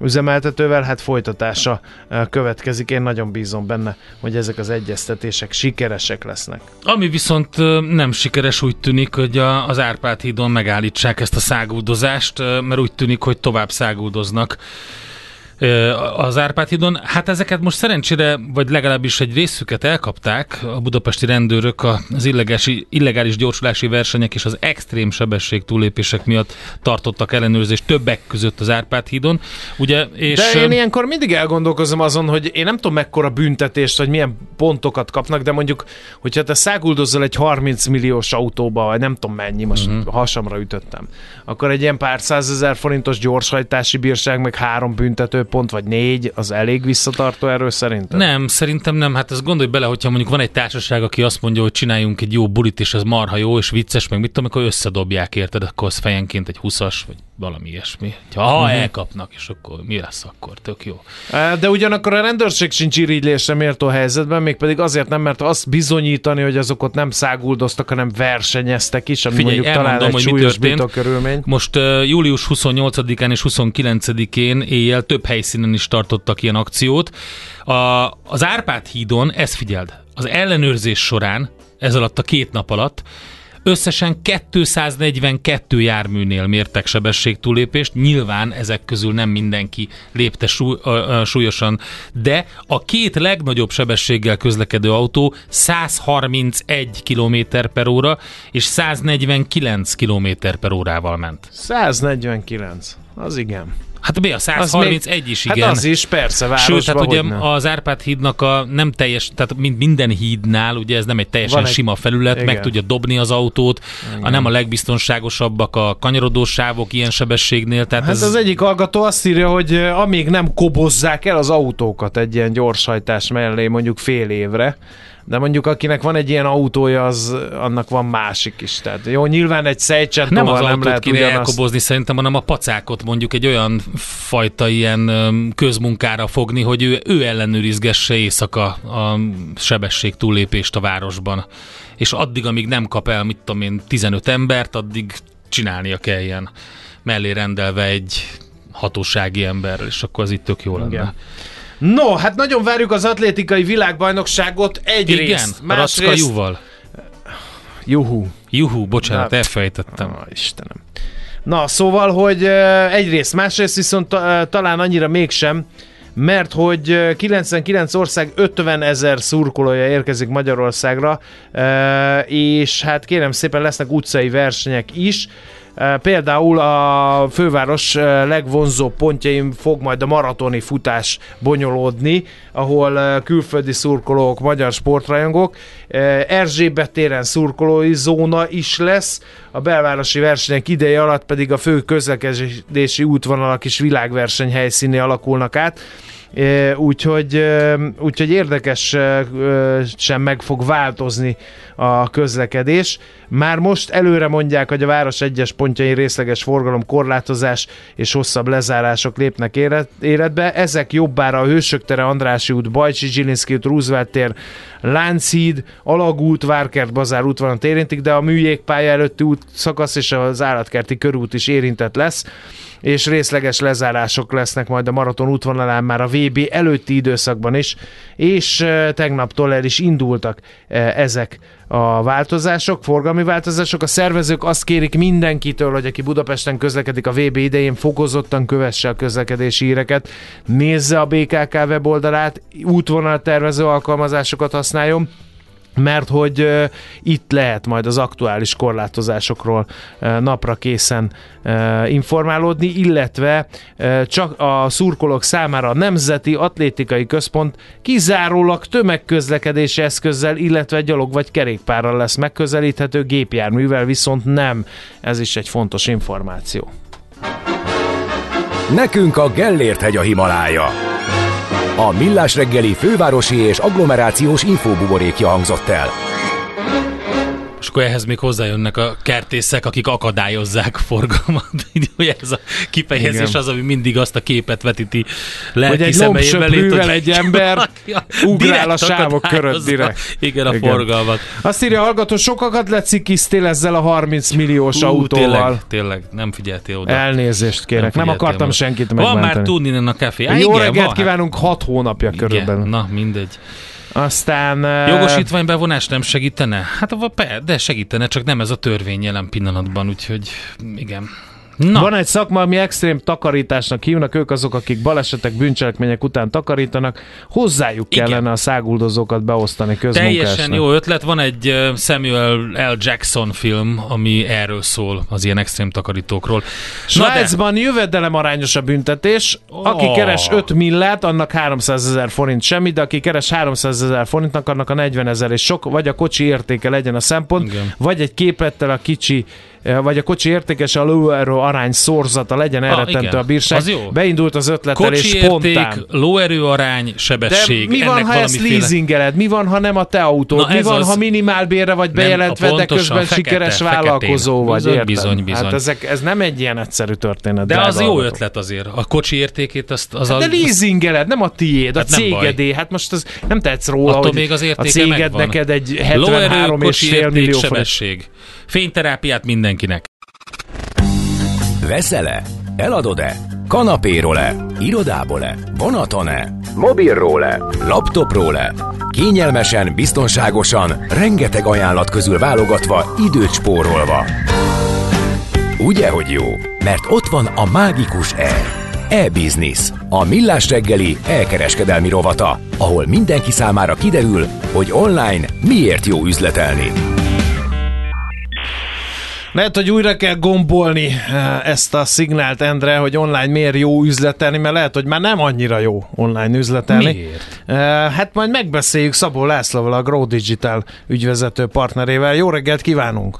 üzemeltetővel, hát folytatása eh, következik. Én nagyon bízom benne, hogy ezek az egyeztetések sikeresek lesznek. ami viszont ö, nem sikeres, úgy tűnik, hogy az Árpád hídon megállítsák ezt a száguldozást, mert úgy tűnik, hogy tovább száguldoznak az Árpád hídon. Hát ezeket most szerencsére, vagy legalábbis egy részüket elkapták a budapesti rendőrök az illegális, illegális gyorsulási versenyek és az extrém sebesség túlépések miatt tartottak ellenőrzést többek között az Árpád hídon. Ugye, és De én ilyenkor mindig elgondolkozom azon, hogy én nem tudom mekkora büntetést, vagy milyen pontokat kapnak, de mondjuk, hogyha te száguldozzal egy 30 milliós autóba, vagy nem tudom mennyi, most Mhm. uh-huh. hasamra ütöttem, akkor egy ilyen pár százezer forintos gyorshajtási bírság, meg három büntető pont, vagy négy, az elég visszatartó erő szerintem? Nem, szerintem nem. Hát ezt gondolj bele, hogyha mondjuk van egy társaság, aki azt mondja, hogy csináljunk egy jó bulit, és ez marha jó, és vicces, meg mit tudom, akkor összedobják, érted, akkor az fejenként egy 20-as, vagy valami ilyesmi. Ha, ha Mhm. elkapnak, és akkor mi lesz akkor? Tök jó. De ugyanakkor a rendőrség sincs irigylésre méltó helyzetben, mégpedig azért nem, mert azt bizonyítani, hogy azok ott nem száguldoztak, hanem versenyeztek is, ami Figyelj, mondjuk talán egy hogy mi súlyos történt. körülmény. Most uh, július 28-án és 29-én éjjel több helyszínen is tartottak ilyen akciót. A, az Árpád hídon, ezt figyeld, az ellenőrzés során, ez alatt a két nap alatt, Összesen 242 járműnél mértek sebességtúlépést, nyilván ezek közül nem mindenki lépte súly, ö, ö, súlyosan, de a két legnagyobb sebességgel közlekedő autó 131 km per óra és 149 km per órával ment. 149. Az igen. Hát mi a 131 is igen. Hát az is, persze, városban, Sőt, hát ugye nem. az Árpád hídnak a nem teljes, tehát mint minden hídnál, ugye ez nem egy teljesen Van egy- sima felület, igen. meg tudja dobni az autót, Igen. a nem a legbiztonságosabbak a kanyarodós sávok ilyen sebességnél, tehát Hát ez, az egyik hallgató azt írja, hogy amíg nem kobozzák el az autókat egy ilyen gyorshajtás mellé mondjuk fél évre, de mondjuk akinek van egy ilyen autója, az annak van másik is. Tehát jó, nyilván egy szejcsentóval nem az nem lehet kéne ugyanazt. elkobozni szerintem, hanem a pacákot mondjuk egy olyan fajta ilyen közmunkára fogni, hogy ő, ő ellenőrizgesse éjszaka a sebesség túllépést a városban. És addig, amíg nem kap el, mit tudom én, 15 embert, addig csinálnia kelljen. Mellé rendelve egy hatósági ember, és akkor az itt tök jó lenne. Igen. No, hát nagyon várjuk az atlétikai világbajnokságot egyrészt. Igen, másrészt... Racka-Juval. Juhu. Juhu, bocsánat, Na. elfejtettem. Ah, Istenem. Na, szóval, hogy egyrészt, másrészt viszont ta- talán annyira mégsem, mert hogy eh, 99 ország 50 ezer szurkolója érkezik Magyarországra, és hát kérem szépen lesznek utcai versenyek is. Például a főváros legvonzóbb pontjain fog majd a maratoni futás bonyolódni, ahol külföldi szurkolók, magyar sportrajongók, Erzsébet téren szurkolói zóna is lesz, a belvárosi versenyek ideje alatt pedig a fő közlekedési útvonalak is világverseny helyszíné alakulnak át. Úgyhogy, úgyhogy érdekes sem meg fog változni a közlekedés. Már most előre mondják, hogy a város egyes pontjain részleges forgalom korlátozás és hosszabb lezárások lépnek élet- életbe. Ezek jobbára a Hősök tere, Andrássy út, Bajcsi Zsilinszki út, Roosevelt tér, Lánchíd, Alagút, Várkert Bazár útvonat érintik, de a műjégpálya előtti út szakasz és az állatkerti körút is érintett lesz és részleges lezárások lesznek majd a maraton útvonalán már a VB előtti időszakban is, és tegnaptól el is indultak ezek a változások, forgalmi változások. A szervezők azt kérik mindenkitől, hogy aki Budapesten közlekedik a VB idején, fokozottan kövesse a közlekedési híreket, nézze a BKK weboldalát, útvonaltervező alkalmazásokat használjon, mert hogy itt lehet majd az aktuális korlátozásokról napra készen informálódni, illetve csak a szurkolók számára a Nemzeti Atlétikai Központ kizárólag tömegközlekedési eszközzel, illetve gyalog vagy kerékpárral lesz megközelíthető, gépjárművel viszont nem. Ez is egy fontos információ. Nekünk a Gellért hegy a Himalája. A Millás reggeli fővárosi és agglomerációs infóbuborékja hangzott el. És akkor ehhez még hozzájönnek a kertészek, akik akadályozzák forgalmat. Ugye ez a kifejezés Igen. az, ami mindig azt a képet vetíti Hogy lelki egy elé, lombsöprűvel egy ember ugrál a sávok körött direkt. Igen, a Igen. forgalmat. Azt írja a hallgató, sokakat lecikiztél ezzel a 30 milliós Ú, autóval. Tényleg, tényleg, nem figyeltél oda. Elnézést kérek, nem, figyeltél akartam oda. senkit Van megmenteni. már tudni a. Á, Jó igen, reggelt van, kívánunk, 6 hónapja hát, körülbelül. igen, na mindegy. Aztán... Jogosítványbevonás nem segítene? Hát de segítene, csak nem ez a törvény jelen pillanatban, úgyhogy igen. Na, Van egy szakma, ami extrém takarításnak hívnak, ők azok, akik balesetek, bűncselekmények után takarítanak. Hozzájuk Igen. kellene a száguldozókat beosztani közmunkásnak. Teljesen jó ötlet. Van egy Samuel L. Jackson film, ami erről szól, az ilyen extrém takarítókról. Na de- Svájcban jövedelem arányos a büntetés. Aki Ó. keres 5 millát, annak 300 ezer forint semmi, de aki keres 300 ezer forintnak, annak a 40 ezer és sok, vagy a kocsi értéke legyen a szempont, Igen. vagy egy képettel a kicsi vagy a kocsi értékese a lóerő arány szorzata legyen elrettentő igen. a bírság. Az jó. Beindult az ötletelés Kocsi érték, spontán. lóerő arány, sebesség. De mi van, ennek ha ezt leasingeled? Mi van, ha nem a te autód? Na mi van, az- ha minimálbérre vagy bejelentve, de közben fekete, sikeres feketén. vállalkozó vagy, Bizony, érted? bizony, bizony. Hát ezek, ez nem egy ilyen egyszerű történet. De az jó ötlet azért. A kocsi értékét azt, az Hát a... de leasingeled, nem a tiéd, a Hát cégedé. Hát most az nem tetsz róla, Attól hogy még az a céged megvan. neked egy Lóerő, 73 és fél érték, millió forint. Fényterápiát mindenkinek. Veszel-e? Eladod-e? Kanapéról-e? Irodából-e? Vonaton-e? Mobilról-e? Laptopról-e? Kényelmesen, biztonságosan, rengeteg ajánlat közül válogatva, időt spórolva. Ugye, hogy jó? Mert ott van a mágikus E. E-Business, a millás reggeli elkereskedelmi rovata, ahol mindenki számára kiderül, hogy online miért jó üzletelni. Lehet, hogy újra kell gombolni eh, ezt a szignált, Endre, hogy online miért jó üzletelni, mert lehet, hogy már nem annyira jó online üzletelni. Miért? Eh, Hát majd megbeszéljük Szabó Lászlóval, a Grow Digital ügyvezető partnerével. Jó reggelt kívánunk!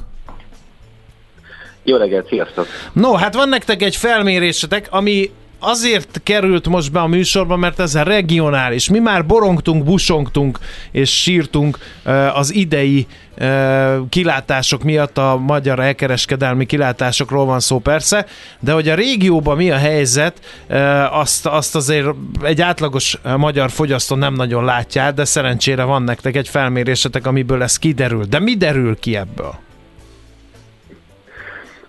Jó reggelt, sziasztok! No, hát van nektek egy felmérésetek, ami azért került most be a műsorba, mert ez a regionális. Mi már borongtunk, busongtunk és sírtunk az idei kilátások miatt, a magyar elkereskedelmi kilátásokról van szó persze, de hogy a régióban mi a helyzet, azt, azt azért egy átlagos magyar fogyasztó nem nagyon látja, át, de szerencsére van nektek egy felmérésetek, amiből ez kiderül. De mi derül ki ebből?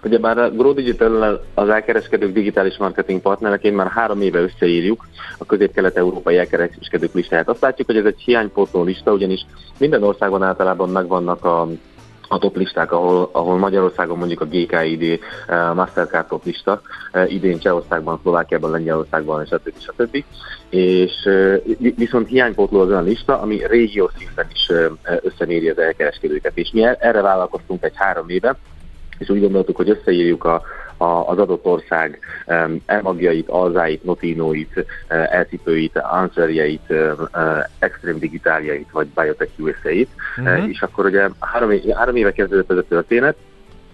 Ugyebár a Grow Digital az elkereskedők digitális marketing partnereként már három éve összeírjuk a közép-kelet-európai elkereskedők listáját. Azt látjuk, hogy ez egy hiánypótló lista, ugyanis minden országban általában megvannak a a top listák, ahol, ahol Magyarországon mondjuk a GKID uh, Mastercard top lista, uh, idén Csehországban, Szlovákiában, Lengyelországban, stb. stb. És vi- viszont hiánypótló az olyan lista, ami régió szinten is összeméri az elkereskedőket. És mi er- erre vállalkoztunk egy három éve, és úgy gondoltuk, hogy összeírjuk a, a, az adott ország elmagjait, alzáit, notinóit, elcipőit, answerjeit, extrém digitáljait, vagy biotech USA-it, Mhm. uh, és akkor ugye három, három éve kezdődött ez a történet,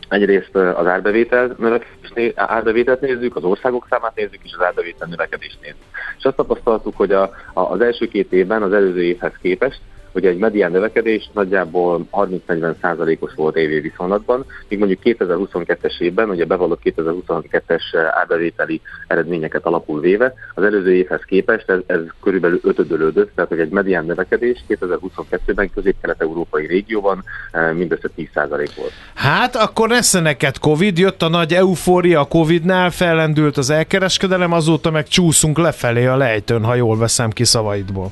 Egyrészt uh, az árbevétel növekedést né- árbevételt nézzük, az országok számát nézzük, és az árbevétel növekedést nézzük. És azt tapasztaltuk, hogy a, a, az első két évben az előző évhez képest hogy egy medián növekedés nagyjából 30-40 százalékos volt évi viszonylatban, míg mondjuk 2022-es évben, ugye bevallott 2022-es árbevételi eredményeket alapul véve, az előző évhez képest ez, ez körülbelül ötödölődött, tehát hogy egy medián növekedés 2022-ben közép-kelet-európai régióban eh, mindössze 10 százalék volt. Hát akkor nesze neked Covid, jött a nagy eufória a Covidnál, fellendült az elkereskedelem, azóta meg csúszunk lefelé a lejtőn, ha jól veszem ki szavaidból.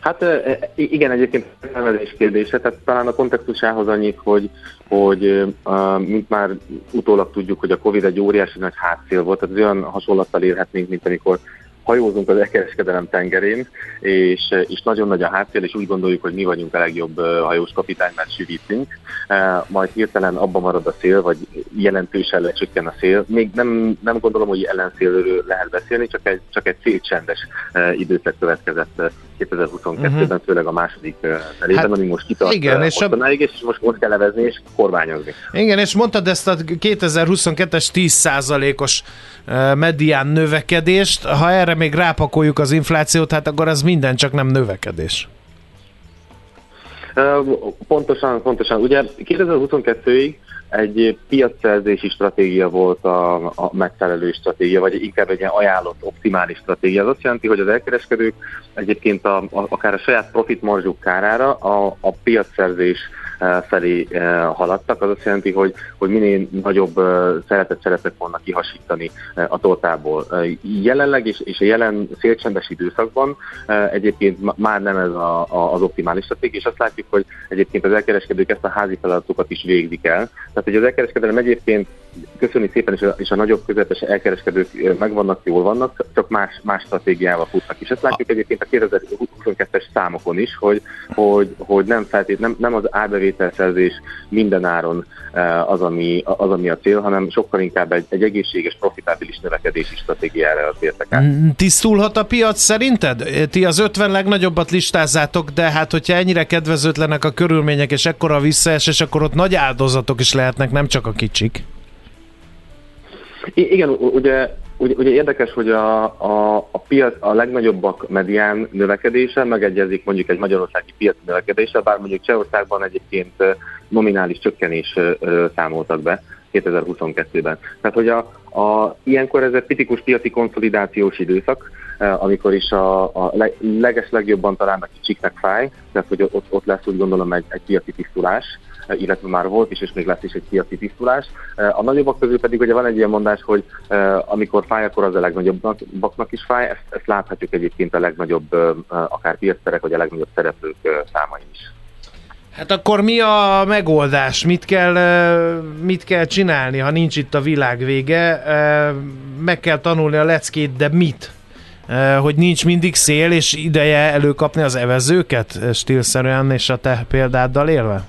Hát eh, igen, egyébként felmezés kérdése, tehát talán a kontextusához annyit, hogy, hogy mint már utólag tudjuk, hogy a Covid egy óriási nagy hátszél volt, tehát olyan hasonlattal érhetnénk, mint amikor hajózunk az elkereskedelem tengerén, és, és nagyon nagy a hátszél, és úgy gondoljuk, hogy mi vagyunk a legjobb hajós kapitány, mert sűvítünk, uh, majd hirtelen abba marad a szél, vagy jelentősen lecsökken a szél. Még nem, nem gondolom, hogy ellenszélről lehet beszélni, csak egy, csak egy szélcsendes időszak következett 2022-ben, uh-huh. főleg a második felében, hát, ami most kitart igen, és mostanáig, és most, most kell levezni és kormányozni. Igen, és mondtad ezt a 2022-es 10%-os eh, medián növekedést, ha erre még rápakoljuk az inflációt, hát akkor az minden csak nem növekedés. Pontosan, pontosan. Ugye 2022-ig egy piacszerzési stratégia volt a, a megfelelő stratégia, vagy inkább egy ilyen ajánlott, optimális stratégia. Az azt jelenti, hogy az elkereskedők egyébként a, a, akár a saját profit marzsuk kárára a, a piacszerzés felé haladtak. Az azt jelenti, hogy, hogy minél nagyobb eh, szeretet szeretek volna kihasítani a tortából. Jelenleg és, és a jelen szélcsendes időszakban egyébként már nem ez a, a, az optimális stratégia, és azt látjuk, hogy egyébként az elkereskedők ezt a házi feladatokat is végzik el. Tehát, hogy az elkereskedelem egyébként köszönni szépen, és a, és a nagyobb közepes elkereskedők meg vannak, jól vannak, csak más, más stratégiával futnak. És ezt látjuk egyébként a 2022-es számokon is, hogy, hogy, hogy nem, feltét, nem, nem az árbevételszerzés minden áron az ami, az, ami a cél, hanem sokkal inkább egy, egy egészséges, profitábilis növekedési stratégiára tértek át. Mm, tisztulhat a piac szerinted? Ti az 50 legnagyobbat listázzátok, de hát hogyha ennyire kedvezőtlenek a körülmények, és ekkora visszaesés, akkor ott nagy áldozatok is lehetnek, nem csak a kicsik. I- igen, ugye, ugye, ugye érdekes, hogy a, a, a piac, a legnagyobbak medián növekedése megegyezik mondjuk egy magyarországi piac növekedése, bár mondjuk Csehországban egyébként nominális csökkenés számoltak be 2022-ben. Tehát, hogy a, a, ilyenkor ez egy tipikus piaci konszolidációs időszak, amikor is a, a leges legjobban talán a kicsiknek fáj, tehát hogy ott, ott lesz úgy gondolom egy, egy piaci tisztulás, illetve már volt is, és még lesz is egy piaci tisztulás. A nagyobbak közül pedig ugye van egy ilyen mondás, hogy amikor fáj, akkor az a legnagyobbaknak is fáj. Ezt, ezt láthatjuk egyébként a legnagyobb, akár piacterek, vagy a legnagyobb szereplők számain is. Hát akkor mi a megoldás? Mit kell, mit kell csinálni, ha nincs itt a világ vége? Meg kell tanulni a leckét, de mit? Hogy nincs mindig szél, és ideje előkapni az evezőket stílszerűen, és a te példáddal élve?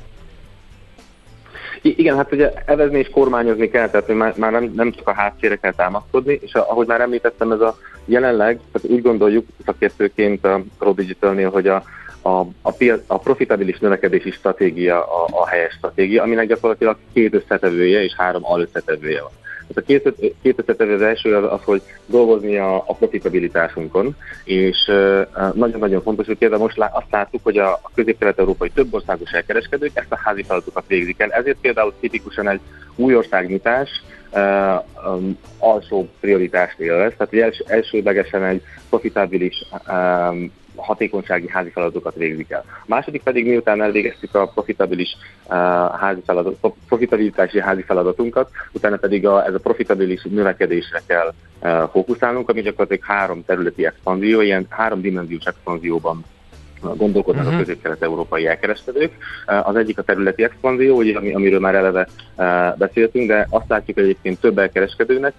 igen, hát ugye evezni és kormányozni kell, tehát már, már nem, nem csak a hátszére kell támaszkodni, és ahogy már említettem, ez a jelenleg, tehát úgy gondoljuk szakértőként a Pro Digitalnél, hogy a, a, a, piac, a profitabilis növekedési stratégia a, a helyes stratégia, aminek gyakorlatilag két összetevője és három alösszetevője van. Tehát a két, két összetevő az első az, az, hogy dolgozni a, a profitabilitásunkon, és nagyon-nagyon fontos, hogy például most lá, azt láttuk, hogy a, a közép-kelet-európai több országos elkereskedők ezt a házi feladatokat végzik el. Ezért például tipikusan egy új országnyitás uh, um, alsó prioritást élvez, tehát hogy els, elsődlegesen egy profitabilis um, hatékonysági házi feladatokat végzik el. A második pedig, miután elvégeztük a profitabilis uh, házi feladat, profitabilitási házi feladatunkat, utána pedig a, ez a profitabilis növekedésre kell uh, fókuszálnunk, ami gyakorlatilag három területi expanzió, ilyen három dimenziós expanzióban gondolkodnak uh-huh. a mhm. közép-kelet-európai elkereskedők. Az egyik a területi expanzió, ugye, amiről már eleve beszéltünk, de azt látjuk egyébként több elkereskedőnek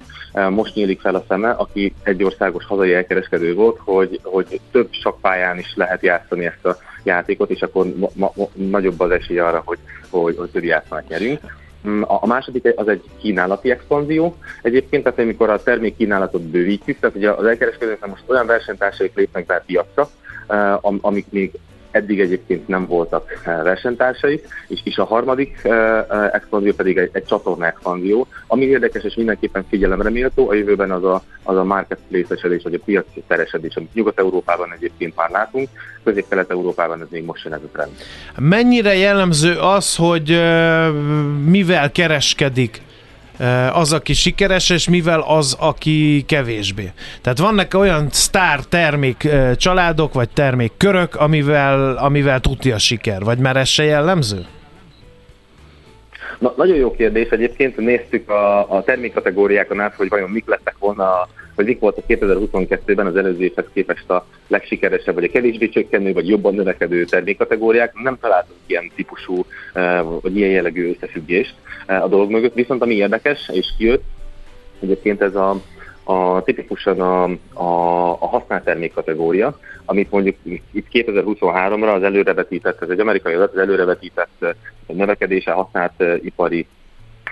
most nyílik fel a szeme, aki egy országos hazai elkereskedő volt, hogy, hogy több sakpályán is lehet játszani ezt a játékot, és akkor ma, ma, nagyobb az esély arra, hogy, hogy, hogy több játszmát nyerünk. Mm, a második az egy kínálati expanzió. Egyébként, tehát amikor a termék kínálatot bővítjük, tehát ugye az elkereskedőknek most olyan versenytársaik lépnek be a piacra, Eh, amik még eddig egyébként nem voltak eh, versenytársai, és, és a harmadik eh, expanzió pedig egy, egy csatorna expanzió, ami érdekes és mindenképpen figyelemre méltó, a jövőben az a, az a marketplace-esedés, vagy a piaci teresedés, amit Nyugat-Európában egyébként már látunk, Közép-Kelet-Európában ez még most jön ez a trend. Mennyire jellemző az, hogy mivel kereskedik az, aki sikeres, és mivel az, aki kevésbé. Tehát vannak olyan sztár termék családok, vagy termékkörök, amivel, amivel tudja a siker, vagy már ez se jellemző? Na, nagyon jó kérdés. Egyébként néztük a, a termékkategóriákon át, hogy vajon mik lettek volna, vagy mik voltak 2022-ben az előző évhez képest a legsikeresebb, vagy a kevésbé csökkenő, vagy jobban növekedő termékkategóriák. Nem találtunk ilyen típusú, vagy ilyen jellegű összefüggést a dolog mögött. Viszont ami érdekes, és kijött, egyébként ez a, a tipikusan a, a, a használt termék kategória, amit mondjuk itt 2023-ra az előrevetített, ez egy amerikai adat, az előrevetített növekedése használt ipari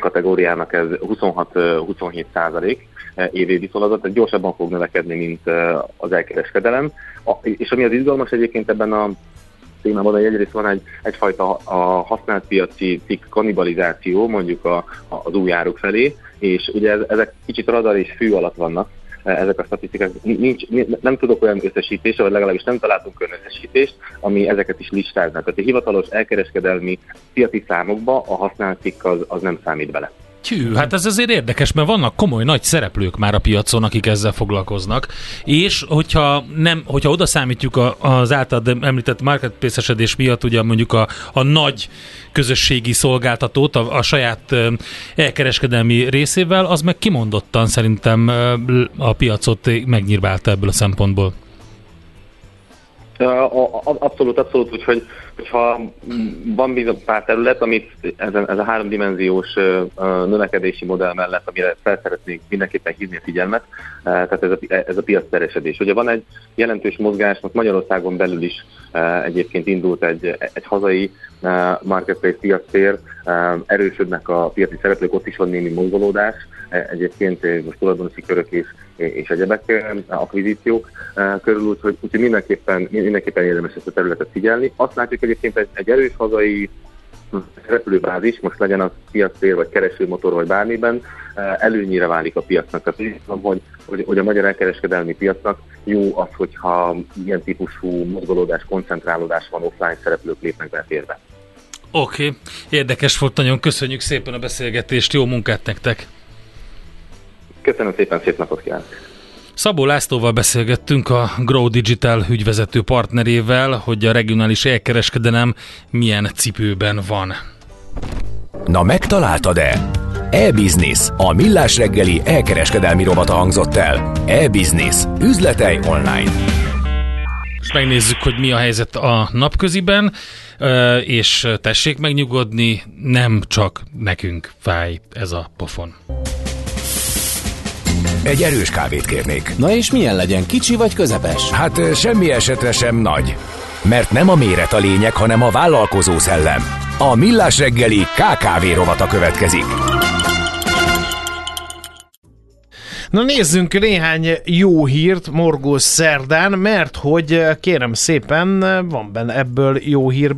kategóriának ez 26-27 százalék évi viszonylatot, tehát gyorsabban fog növekedni, mint az elkereskedelem. És ami az izgalmas egyébként ebben a témában, hogy egyrészt van egy, egyfajta a használt piaci cikk kanibalizáció mondjuk a, a, az új áruk felé, és ugye ezek kicsit radar és fű alatt vannak, e, ezek a statisztikák. Nincs, nem tudok olyan összesítést, vagy legalábbis nem találtunk olyan összesítést, ami ezeket is listáznak. Tehát a hivatalos elkereskedelmi piaci számokba a használt cikk az, az nem számít bele. Tű, hát ez azért érdekes, mert vannak komoly nagy szereplők már a piacon, akik ezzel foglalkoznak, és hogyha, nem, hogyha oda számítjuk a, az által említett marketplace-esedés miatt, ugye mondjuk a, a nagy közösségi szolgáltatót a, a saját elkereskedelmi részével, az meg kimondottan szerintem a piacot megnyírbálta ebből a szempontból. Abszolút, abszolút, úgyhogy hogyha van bizony pár terület, amit ez a, ez a háromdimenziós növekedési modell mellett, amire fel szeretnék mindenképpen hívni a figyelmet, tehát ez a, ez a piac teresedés. Ugye van egy jelentős mozgás, most Magyarországon belül is egyébként indult egy, egy hazai marketplace piactér, erősödnek a piaci szereplők, ott is van némi mozgolódás, egyébként most tulajdonosi körök és, és egyebek akvizíciók körül, úgyhogy, úgyhogy mindenképpen, mindenképpen érdemes ezt a területet figyelni. Azt látjuk egyébként egy, egy erős hazai repülőbázis, most legyen az piactér, vagy keresőmotor, vagy bármiben, előnyire válik a piacnak. Tehát úgy tudom, hogy, hogy, hogy a magyar elkereskedelmi piacnak jó az, hogyha ilyen típusú mozgolódás, koncentrálódás van, offline szereplők lépnek be a térbe. Oké, okay. érdekes volt, nagyon köszönjük szépen a beszélgetést, jó munkát nektek! Köszönöm szépen, szép napot kívánok! Szabó Lászlóval beszélgettünk a Grow Digital ügyvezető partnerével, hogy a regionális elkereskedelem milyen cipőben van. Na megtaláltad-e? E-Business, a millás reggeli elkereskedelmi rovata hangzott el. E-Business, üzletei online. És megnézzük, hogy mi a helyzet a napköziben, és tessék megnyugodni, nem csak nekünk fáj ez a pofon. Egy erős kávét kérnék. Na és milyen legyen, kicsi vagy közepes? Hát semmi esetre sem nagy. Mert nem a méret a lényeg, hanem a vállalkozó szellem. A Millás reggeli KKV rovata következik. Na nézzünk néhány jó hírt morgós szerdán, mert hogy kérem szépen, van benne ebből jó hír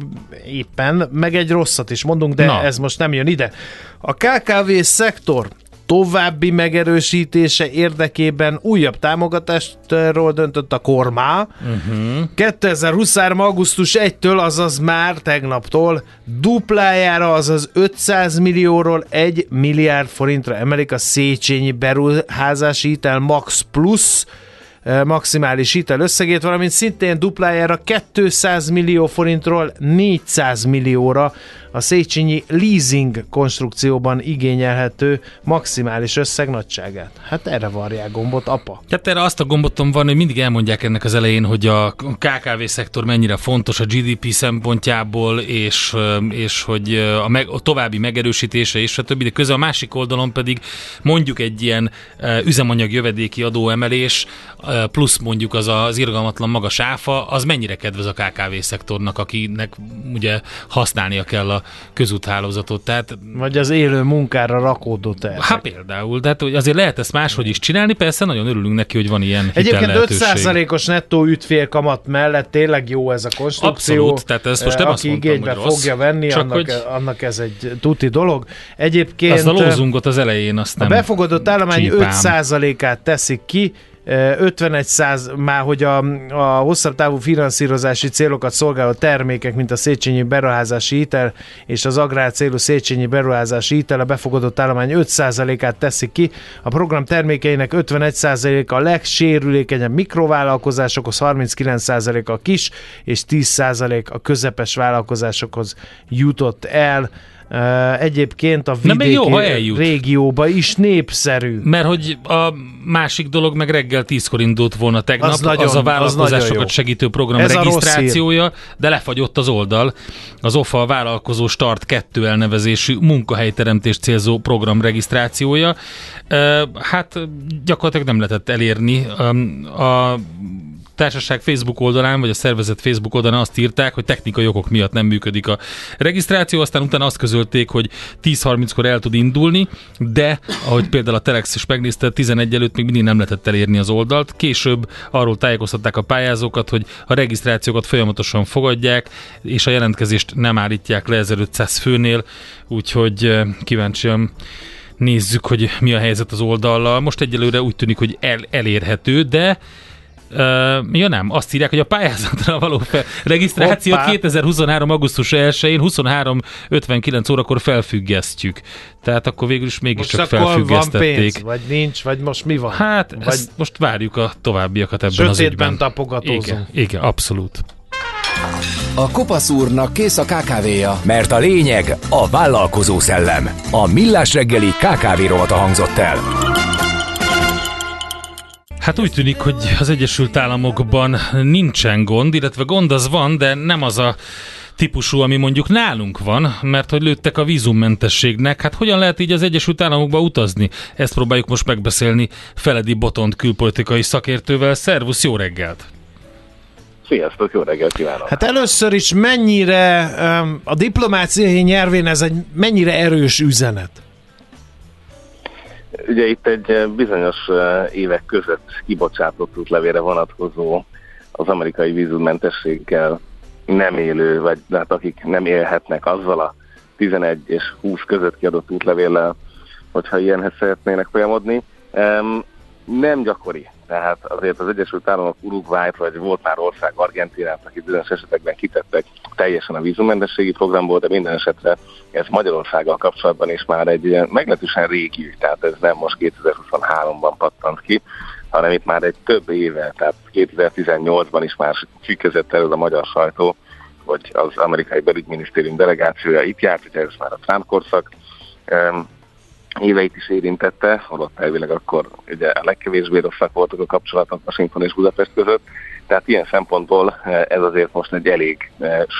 éppen, meg egy rosszat is mondunk, de Na. ez most nem jön ide. A KKV szektor további megerősítése érdekében újabb támogatástról döntött a kormá. Uh-huh. 2023. augusztus 1-től, azaz már tegnaptól duplájára, azaz 500 millióról 1 milliárd forintra emelik a Széchenyi beruházási hitel Max Plus eh, maximális hitel összegét, valamint szintén duplájára 200 millió forintról 400 millióra a Széchenyi leasing konstrukcióban igényelhető maximális összeg nagyságát. Hát erre varják gombot, apa. Tehát erre azt a gombotom van, hogy mindig elmondják ennek az elején, hogy a KKV szektor mennyire fontos a GDP szempontjából, és, és hogy a, meg, a további megerősítése és a többi, de közben a másik oldalon pedig mondjuk egy ilyen üzemanyag jövedéki adóemelés, plusz mondjuk az az irgalmatlan magas áfa, az mennyire kedvez a KKV szektornak, akinek ugye használnia kell a közúthálózatot. Tehát, Vagy az élő munkára rakódott el. Hát például, tehát hogy azért lehet ezt máshogy is csinálni, persze nagyon örülünk neki, hogy van ilyen Egyébként 5%-os nettó ügyfélkamat mellett tényleg jó ez a konstrukció. Abszolút, tehát ezt most nem Aki azt mondtam, igénybe hogy rossz, fogja venni, csak annak, hogy annak ez egy tuti dolog. Egyébként azt a lózungot az elején azt nem a befogadott állomány csípám. 5%-át teszik ki, 51 száz, már hogy a, a hosszabb távú finanszírozási célokat szolgáló termékek, mint a Széchenyi beruházási hitel és az agrár célú Széchenyi beruházási hitel a befogadott állomány 5%-át teszik ki. A program termékeinek 51% a legsérülékenyebb mikrovállalkozásokhoz, 39% a kis és 10% a közepes vállalkozásokhoz jutott el. Egyébként a vidéki jó, régióba is népszerű. Mert hogy a másik dolog meg reggel tízkor indult volna tegnap, Az az, nagyon- az a az vállalkozásokat jó. segítő program Ez regisztrációja, de lefagyott az oldal. Az OFA a vállalkozó Start 2 elnevezésű munkahelyteremtés célzó program regisztrációja. Hát gyakorlatilag nem lehetett elérni. A társaság Facebook oldalán, vagy a szervezet Facebook oldalán azt írták, hogy technikai okok miatt nem működik a regisztráció, aztán utána azt közölték, hogy 10.30-kor el tud indulni, de ahogy például a Telex is megnézte, 11 előtt még mindig nem lehetett elérni az oldalt. Később arról tájékoztatták a pályázókat, hogy a regisztrációkat folyamatosan fogadják, és a jelentkezést nem állítják le 1500 főnél, úgyhogy kíváncsian nézzük, hogy mi a helyzet az oldallal. Most egyelőre úgy tűnik, hogy el, elérhető, de Uh, ja nem, azt írják, hogy a pályázatra való fel, regisztrációt Hoppá. 2023. augusztus 1-én 23.59 órakor felfüggesztjük. Tehát akkor végül is Most mégiscsak van felfüggesztették. pénz, vagy nincs, vagy most mi van? Hát, vagy ezt most várjuk a továbbiakat ebben az sötétben ügyben. tapogatózunk. Igen, igen, abszolút. A kopasz úrnak kész a kávéja. Mert a lényeg a vállalkozó szellem. A Millás reggeli KKV rovata hangzott el. Hát úgy tűnik, hogy az Egyesült Államokban nincsen gond, illetve gond az van, de nem az a típusú, ami mondjuk nálunk van, mert hogy lőttek a vízummentességnek. Hát hogyan lehet így az Egyesült Államokba utazni? Ezt próbáljuk most megbeszélni Feledi Botont külpolitikai szakértővel. Szervusz, jó reggelt! Sziasztok, jó reggelt kívánok! Hát először is mennyire a diplomáciai nyelvén ez egy mennyire erős üzenet? Ugye itt egy eh, bizonyos eh, évek között kibocsátott útlevére vonatkozó az amerikai vízummentességgel nem élő, vagy hát akik nem élhetnek azzal a 11 és 20 között kiadott útlevéllel, hogyha ilyenhez szeretnének folyamodni. Nem gyakori. Tehát azért az Egyesült Államok Uruguay-t, vagy volt már ország Argentinát, akik bizonyos esetekben kitettek teljesen a vízummentességi programból, de minden esetre ez Magyarországgal kapcsolatban is már egy meglehetősen régi ügy, tehát ez nem most 2023-ban pattant ki, hanem itt már egy több éve, tehát 2018-ban is már cikkezett el a magyar sajtó, hogy az amerikai belügyminisztérium delegációja itt járt, hogy ez már a Trump korszak éveit is érintette, holott elvileg akkor ugye a legkevésbé rosszak voltak a kapcsolatok Washington és Budapest között, tehát ilyen szempontból ez azért most egy elég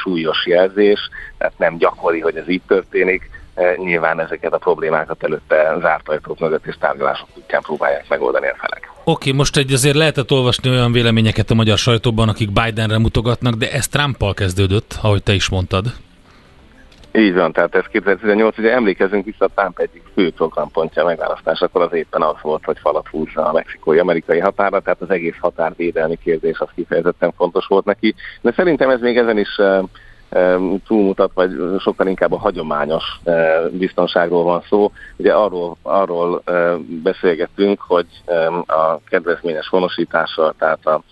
súlyos jelzés, tehát nem gyakori, hogy ez így történik, nyilván ezeket a problémákat előtte zárt ajtók mögött és tárgyalások útján próbálják megoldani a felek. Oké, okay, most egy azért lehetett olvasni olyan véleményeket a magyar sajtóban, akik Bidenre mutogatnak, de ez Trumpal kezdődött, ahogy te is mondtad. Így van, tehát ez 2018, ugye emlékezünk vissza, a Trump egyik fő programpontja megválasztásakor az éppen az volt, hogy falat húzza a mexikói-amerikai határa, tehát az egész határvédelmi kérdés az kifejezetten fontos volt neki, de szerintem ez még ezen is túlmutat, vagy sokkal inkább a hagyományos biztonságról van szó. Ugye arról, arról beszélgettünk, hogy a kedvezményes honosítással, tehát a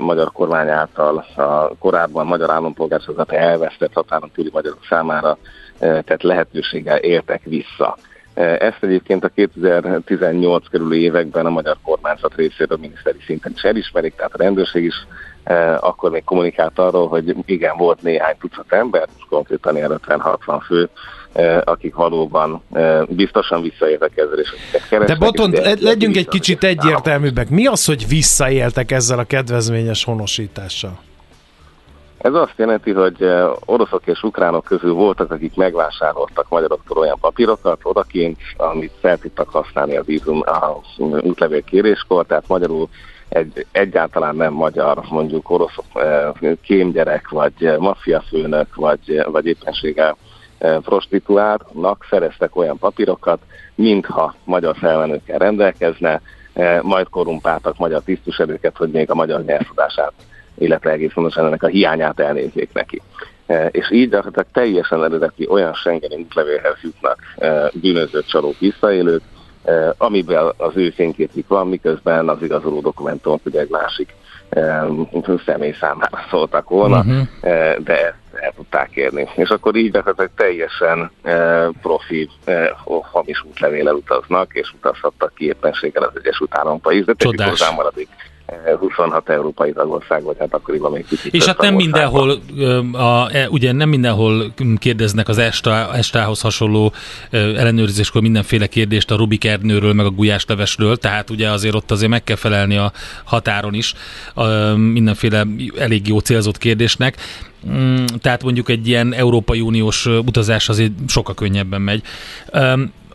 magyar kormány által a korábban magyar állampolgárságot elvesztett határon túli magyarok számára tehát lehetőséggel értek vissza. Ezt egyébként a 2018 körüli években a magyar kormányzat részéről miniszteri szinten is elismerik, tehát a rendőrség is akkor még kommunikált arról, hogy igen, volt néhány tucat ember, konkrétan ilyen 50-60 fő, akik valóban biztosan visszaéltek ezzel, és De Boton, legyünk egy kicsit egyértelműbbek. Mi az, hogy visszaéltek ezzel a kedvezményes honosítással? Ez azt jelenti, hogy oroszok és ukránok közül voltak, akik megvásároltak magyaroktól olyan papírokat odakint, amit fel tudtak használni a vízum a útlevél kéréskor, tehát magyarul egy egyáltalán nem magyar, mondjuk orosz kémgyerek, vagy maffiafőnök, vagy, vagy éppenséggel prostituáltnak szereztek olyan papírokat, mintha magyar felmenőkkel rendelkezne, majd korumpáltak magyar tisztviselőket, hogy még a magyar nyelvtudását, illetve egész pontosan ennek a hiányát elnézzék neki. És így gyakorlatilag teljesen eredeti olyan Schengen útlevélhez jutnak bűnöző csalók visszaélők, amiben az ő fényképük van, miközben az igazoló dokumentumok ugye egy másik személy számára szóltak volna, uh-huh. de el tudták érni. És akkor így gyakorlatilag teljesen profi, hamis útlevéllel utaznak, és utazhattak ki éppenséggel az Egyesült Államokba is, de tegyük hozzá maradik 26 európai tagország, vagy hát akkoriban még kicsit. És hát nem mindenhol, a, e, ugye nem mindenhol kérdeznek az ESTA, ESTA-hoz hasonló ellenőrzéskor mindenféle kérdést a Rubik Ernőről, meg a gulyáslevesről, tehát ugye azért ott azért meg kell felelni a határon is a, mindenféle elég jó célzott kérdésnek. Mm, tehát mondjuk egy ilyen Európai Uniós utazás azért sokkal könnyebben megy.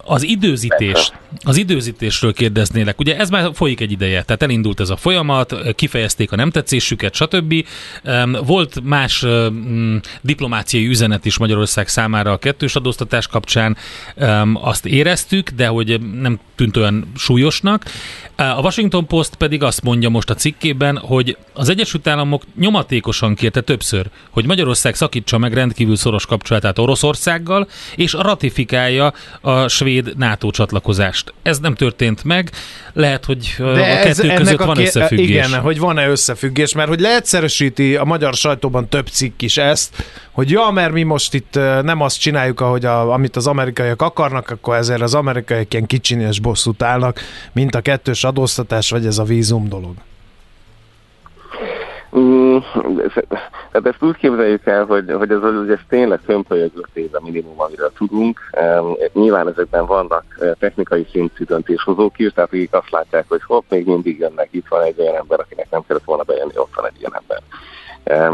Az időzítés, az időzítésről kérdeznélek. Ugye ez már folyik egy ideje, tehát elindult ez a folyamat, kifejezték a nem tetszésüket, stb. Volt más diplomáciai üzenet is Magyarország számára a kettős adóztatás kapcsán, azt éreztük, de hogy nem tűnt olyan súlyosnak. A Washington Post pedig azt mondja most a cikkében, hogy az Egyesült Államok nyomatékosan kérte többször, hogy Magyarország szakítsa meg rendkívül szoros kapcsolatát Oroszországgal, és ratifikálja a svéd NATO csatlakozást. Ez nem történt meg, lehet, hogy De a kettő ez, között a van összefüggés. Igen, hogy van-e összefüggés, mert hogy leegyszerűsíti a magyar sajtóban több cikk is ezt, hogy ja, mert mi most itt nem azt csináljuk, ahogy a, amit az amerikaiak akarnak, akkor ezért az amerikaiak ilyen kicsinyes bosszút állnak, mint a kettős adóztatás, vagy ez a vízum dolog. Mm, tehát ezt úgy képzeljük el, hogy, hogy ez, hogy ez tényleg fömpölyögött év a minimum, amiről tudunk. Nyilván ezekben vannak eh, technikai szintű döntéshozók is, tehát akik azt látják, hogy hopp, még mindig jönnek, itt van egy olyan ember, akinek nem kellett volna bejönni, ott van egy ilyen ember.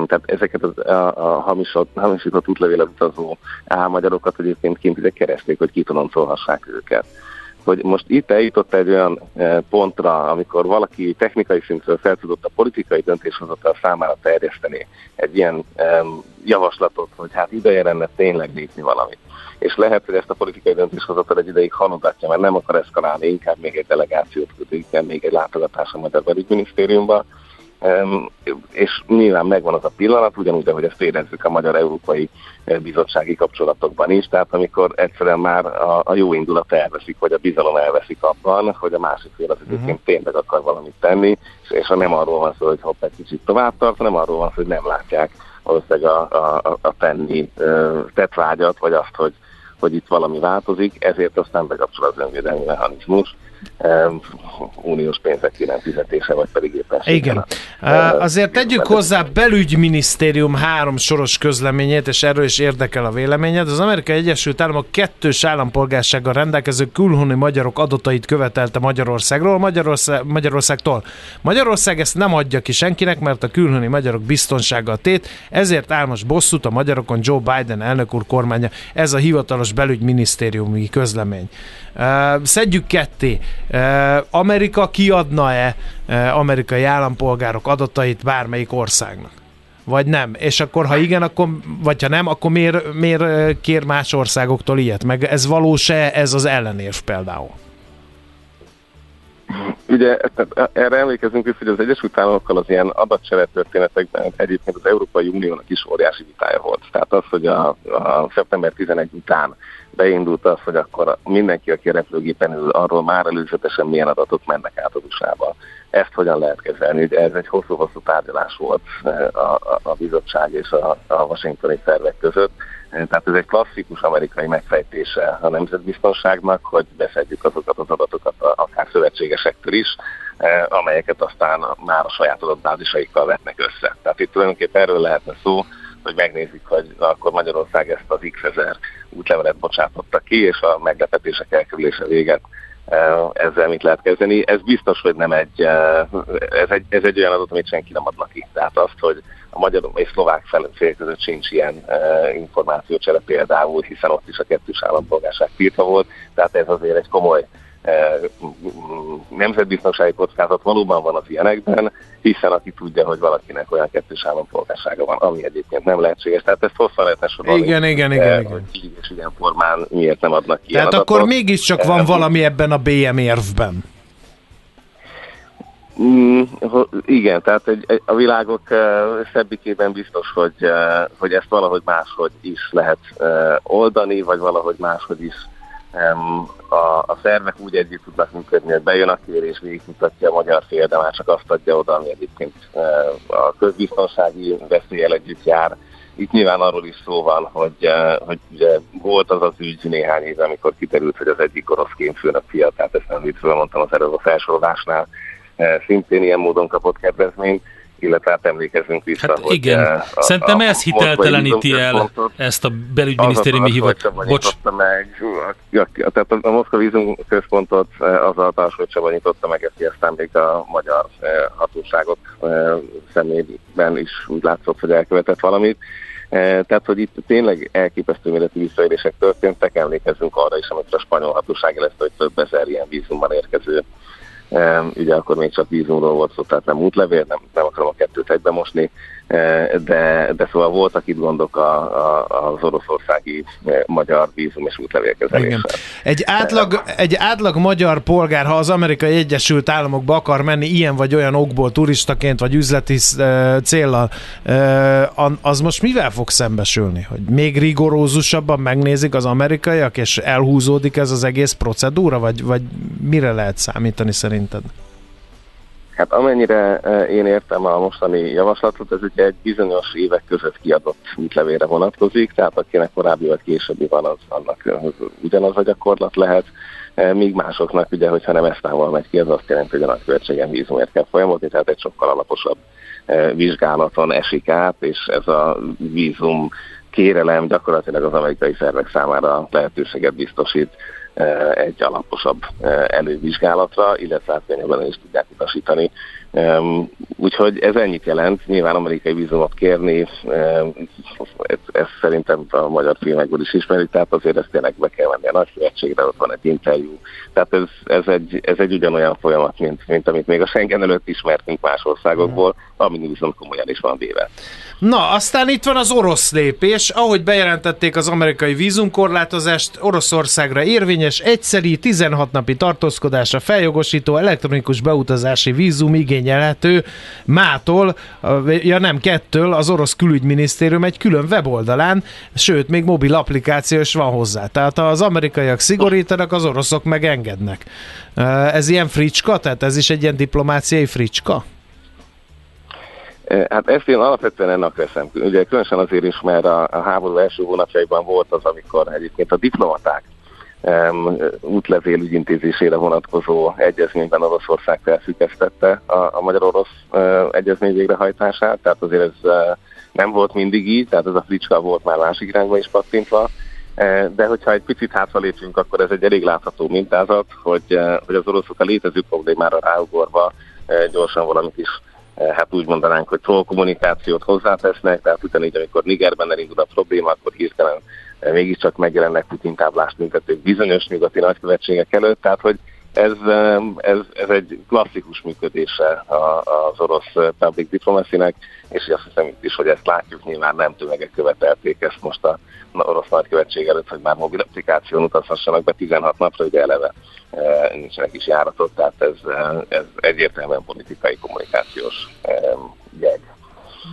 Tehát ezeket a, a, a hamisított, hamisított útlevélet utazó álmagyarokat egyébként kint ide keresték, hogy kitoloncolhassák őket hogy most itt eljutott egy olyan pontra, amikor valaki technikai szintről fel tudott a politikai döntéshozatal számára terjeszteni egy ilyen javaslatot, hogy hát ideje lenne tényleg lépni valamit. És lehet, hogy ezt a politikai döntéshozatal egy ideig hanogatja, mert nem akar eszkalálni, inkább még egy delegációt inkább még egy látogatás a Magyar Belügyminisztériumban, és nyilván megvan az a pillanat, ugyanúgy, ahogy ezt érezzük a Magyar-Európai Bizottsági kapcsolatokban is, tehát amikor egyszerűen már a, a jó indulat elveszik, vagy a bizalom elveszik abban, hogy a másik fél az egyébként uh-huh. tényleg akar valamit tenni, és, és ha nem arról van szó, hogy hopp, egy kicsit tovább tart, hanem arról van szó, hogy nem látják valószínűleg a, a, a tenni tetvágyat, vagy azt, hogy, hogy itt valami változik, ezért aztán bekapcsol az önvédelmi mechanizmus, uniós pénzek iránt fizetése, vagy pedig éppen Igen. Uh, azért tegyük hozzá belügyminisztérium három soros közleményét, és erről is érdekel a véleményed. Az Amerikai Egyesült Államok kettős állampolgársággal rendelkező külhoni magyarok adatait követelte Magyarországról, Magyarország, Magyarországtól. Magyarország ezt nem adja ki senkinek, mert a külhoni magyarok biztonsága tét, ezért álmos bosszút a magyarokon Joe Biden elnök úr kormánya. Ez a hivatalos belügyminisztériumi közlemény. Szedjük ketté. Amerika kiadna-e amerikai állampolgárok adatait bármelyik országnak? Vagy nem? És akkor, ha igen, akkor, vagy ha nem, akkor miért, miért kér más országoktól ilyet? Meg ez valós-e ez az ellenérv például? Ugye erre emlékezünk vissza, hogy az Egyesült Államokkal az ilyen adatcsere történetekben egyébként az Európai Uniónak is óriási vitája volt. Tehát az, hogy a, a szeptember 11 után beindult az, hogy akkor mindenki, aki repülőgépen ül, arról már előzetesen milyen adatok mennek át az usa Ezt hogyan lehet kezelni? Ugye ez egy hosszú-hosszú tárgyalás volt eh, a, a, a bizottság és a, a washingtoni szervek között. Eh, tehát ez egy klasszikus amerikai megfejtése a nemzetbiztonságnak, hogy beszedjük azokat az adatokat akár szövetségesektől is, eh, amelyeket aztán már a saját adatbázisaikkal vetnek össze. Tehát itt tulajdonképpen erről lehetne szó, hogy megnézik, hogy na, akkor Magyarország ezt az x ezer útlevelet bocsátotta ki, és a meglepetések elkerülése véget e, ezzel mit lehet kezdeni. Ez biztos, hogy nem egy, e, ez egy, ez egy olyan adat, amit senki nem adnak ki. Tehát azt, hogy a magyar és szlovák fél között sincs ilyen e, információcsere például, hiszen ott is a kettős állampolgárság tiltva volt, tehát ez azért egy komoly nemzetbiztonsági kockázat valóban van az ilyenekben, hiszen aki tudja, hogy valakinek olyan kettős állampolgársága van, ami egyébként nem lehetséges. Tehát ezt hosszan lehetne sorolni. Igen, igen, igen. Eh, igen. Hogy így és ilyen formán miért nem adnak ki Tehát adatot. akkor mégiscsak van eh, valami ebben a BM érvben. Mm, igen, tehát egy, egy, a világok uh, szebbikében biztos, hogy, uh, hogy ezt valahogy máshogy is lehet uh, oldani, vagy valahogy máshogy is a, a szervek úgy együtt tudnak működni, hogy bejön a kérés, végigmutatja a magyar fél, de már csak azt adja oda, ami egyébként a közbiztonsági veszélyel együtt jár. Itt nyilván arról is szó van, hogy, hogy ugye volt az az ügy néhány éve, amikor kiderült, hogy az egyik orosz kémfőnök fia, tehát ezt nem itt mondtam az előbb a felsorolásnál, szintén ilyen módon kapott kedvezményt illetve hát emlékezzünk vissza, hát hogy igen. Eh, a, Szerintem a, ez hitelteleníti el ezt a belügyminisztériumi hivat. Bocs. Meg, a, a, tehát a, a Moszkva vízum központot eh, az a Tarsó Csaba nyitotta meg, ezt aztán még a magyar eh, hatóságok szemében is úgy látszott, hogy elkövetett valamit. Tehát, hogy itt tényleg elképesztő méretű visszaélések történtek, emlékezzünk arra is, amikor a spanyol hatóság lesz, hogy több ezer ilyen vízumban érkező ugye akkor még csak vízumról volt szó, tehát nem útlevél, nem, nem akarom a kettőt egybe mosni, de, de szóval voltak itt gondok a, a, az oroszországi magyar vízum és útlevélkezeléssel. Egy átlag, egy átlag magyar polgár, ha az Amerikai Egyesült Államokba akar menni ilyen vagy olyan okból turistaként, vagy üzleti céllal, az most mivel fog szembesülni? Hogy még rigorózusabban megnézik az amerikaiak, és elhúzódik ez az egész procedúra, vagy, vagy mire lehet számítani szerinted? Hát amennyire e, én értem a mostani javaslatot, ez ugye egy bizonyos évek között kiadott útlevére vonatkozik, tehát akinek korábbi vagy későbbi van, az annak ugyanaz a gyakorlat lehet, e, míg másoknak ugye, hogyha nem esztával megy ki, az azt jelenti, hogy a nagyköltségen vízumért kell folyamodni, tehát egy sokkal alaposabb e, vizsgálaton esik át, és ez a vízum kérelem gyakorlatilag az amerikai szervek számára lehetőséget biztosít egy alaposabb elővizsgálatra, illetve átfényeben is tudják utasítani. Úgyhogy ez ennyit jelent, nyilván amerikai vízumot kérni, ez, ez szerintem a magyar filmekből is ismerik, tehát azért ezt tényleg be kell menni a nagykövetségre, ott van egy interjú. Tehát ez, ez, egy, ez egy ugyanolyan folyamat, mint, mint amit még a Schengen előtt ismertünk más országokból, ami viszont komolyan is van véve. Na, aztán itt van az orosz lépés. Ahogy bejelentették az amerikai vízumkorlátozást, Oroszországra érvényes, egyszeri, 16 napi tartózkodásra feljogosító elektronikus beutazási vízum igényelhető mától, ja nem kettől, az orosz külügyminisztérium egy külön weboldalán, sőt, még mobil applikáció is van hozzá. Tehát az amerikaiak szigorítanak, az oroszok meg engednek. Ez ilyen fricska? Tehát ez is egy ilyen diplomáciai fricska? Hát ezt én alapvetően ennek veszem. Ugye különösen azért is, mert a, a háború első hónapjaiban volt az, amikor egyébként a diplomaták um, útlevél ügyintézésére vonatkozó egyezményben Oroszország felfüggesztette a, a magyar-orosz uh, egyezmény végrehajtását, tehát azért ez uh, nem volt mindig így, tehát ez a fricska volt már másik irányba is pattintva, de hogyha egy picit hátralépünk, akkor ez egy elég látható mintázat, hogy, hogy az oroszok a létező problémára ráugorva gyorsan valamit is hát úgy mondanánk, hogy troll kommunikációt hozzátesznek, tehát ugyanígy, amikor Nigerben elindul a probléma, akkor hirtelen mégiscsak megjelennek Putin táblást működők bizonyos nyugati nagykövetségek előtt, tehát hogy ez, ez, ez egy klasszikus működése az orosz public diplomacy-nek, és azt hiszem itt is, hogy ezt látjuk, nyilván nem tömegek követelték ezt most a orosz nagykövetség előtt, hogy már mobil applikáción utazhassanak be 16 napra, ugye eleve nincsenek is járatok, tehát ez, ez egyértelműen politikai kommunikációs jegy.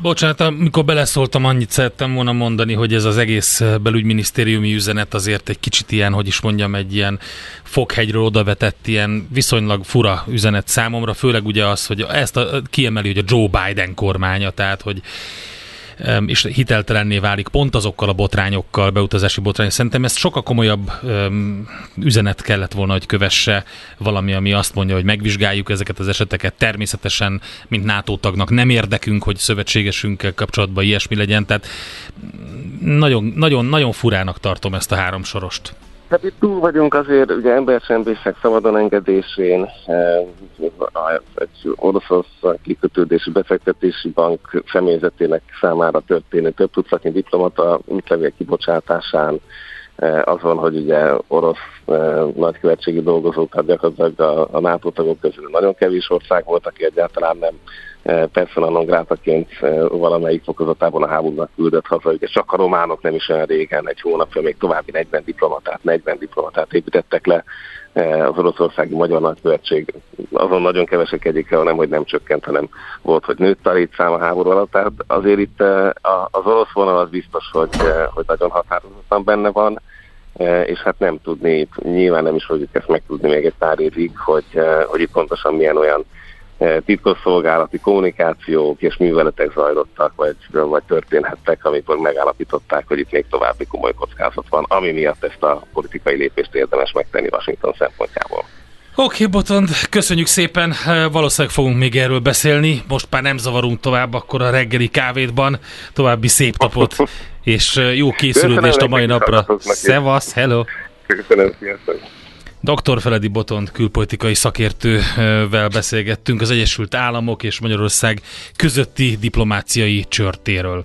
Bocsánat, amikor beleszóltam, annyit szerettem volna mondani, hogy ez az egész belügyminisztériumi üzenet azért egy kicsit ilyen, hogy is mondjam, egy ilyen foghegyről odavetett ilyen viszonylag fura üzenet számomra, főleg ugye az, hogy ezt a, kiemeli, hogy a Joe Biden kormánya, tehát hogy és hiteltelenné válik pont azokkal a botrányokkal, beutazási botrányokkal. Szerintem ezt sokkal komolyabb üzenet kellett volna, hogy kövesse valami, ami azt mondja, hogy megvizsgáljuk ezeket az eseteket. Természetesen, mint NATO tagnak nem érdekünk, hogy szövetségesünkkel kapcsolatban ilyesmi legyen, tehát nagyon, nagyon, nagyon furának tartom ezt a három sorost. Hát itt túl vagyunk azért, ugye embercsempészek szabadon engedésén, eh, egy orosz kikötődési befektetési bank személyzetének számára történő több tucatnyi diplomata útlevél kibocsátásán, eh, azon, hogy ugye orosz eh, nagykövetségi dolgozók, tehát gyakorlatilag a, a NATO tagok közül nagyon kevés ország volt, aki egyáltalán nem persona non grátaként eh, valamelyik fokozatában a háborúnak küldött haza. Ugye csak a románok nem is olyan régen, egy hónapja még további 40 diplomatát, 40 diplomatát építettek le eh, az oroszországi magyar nagykövetség. Azon nagyon kevesek egyike, hanem hogy nem csökkent, hanem volt, hogy nőtt a létszám a háború alatt. Tehát azért itt az orosz vonal az biztos, hogy, hogy nagyon határozottan benne van és hát nem tudni, nyilván nem is fogjuk ezt megtudni még egy pár évig, hogy, hogy itt pontosan milyen olyan titkosszolgálati kommunikációk és műveletek zajlottak, vagy, vagy történhettek, amikor megállapították, hogy itt még további komoly kockázat van, ami miatt ezt a politikai lépést érdemes megtenni Washington szempontjából. Oké, okay, Botond, köszönjük szépen, e, valószínűleg fogunk még erről beszélni, most már nem zavarunk tovább, akkor a reggeli kávétban további szép napot, és e, jó készülődést a mai napra. Szevasz, hello! Köszönöm, sziasztok! Dr. Feledi Botont külpolitikai szakértővel beszélgettünk az Egyesült Államok és Magyarország közötti diplomáciai csörtéről.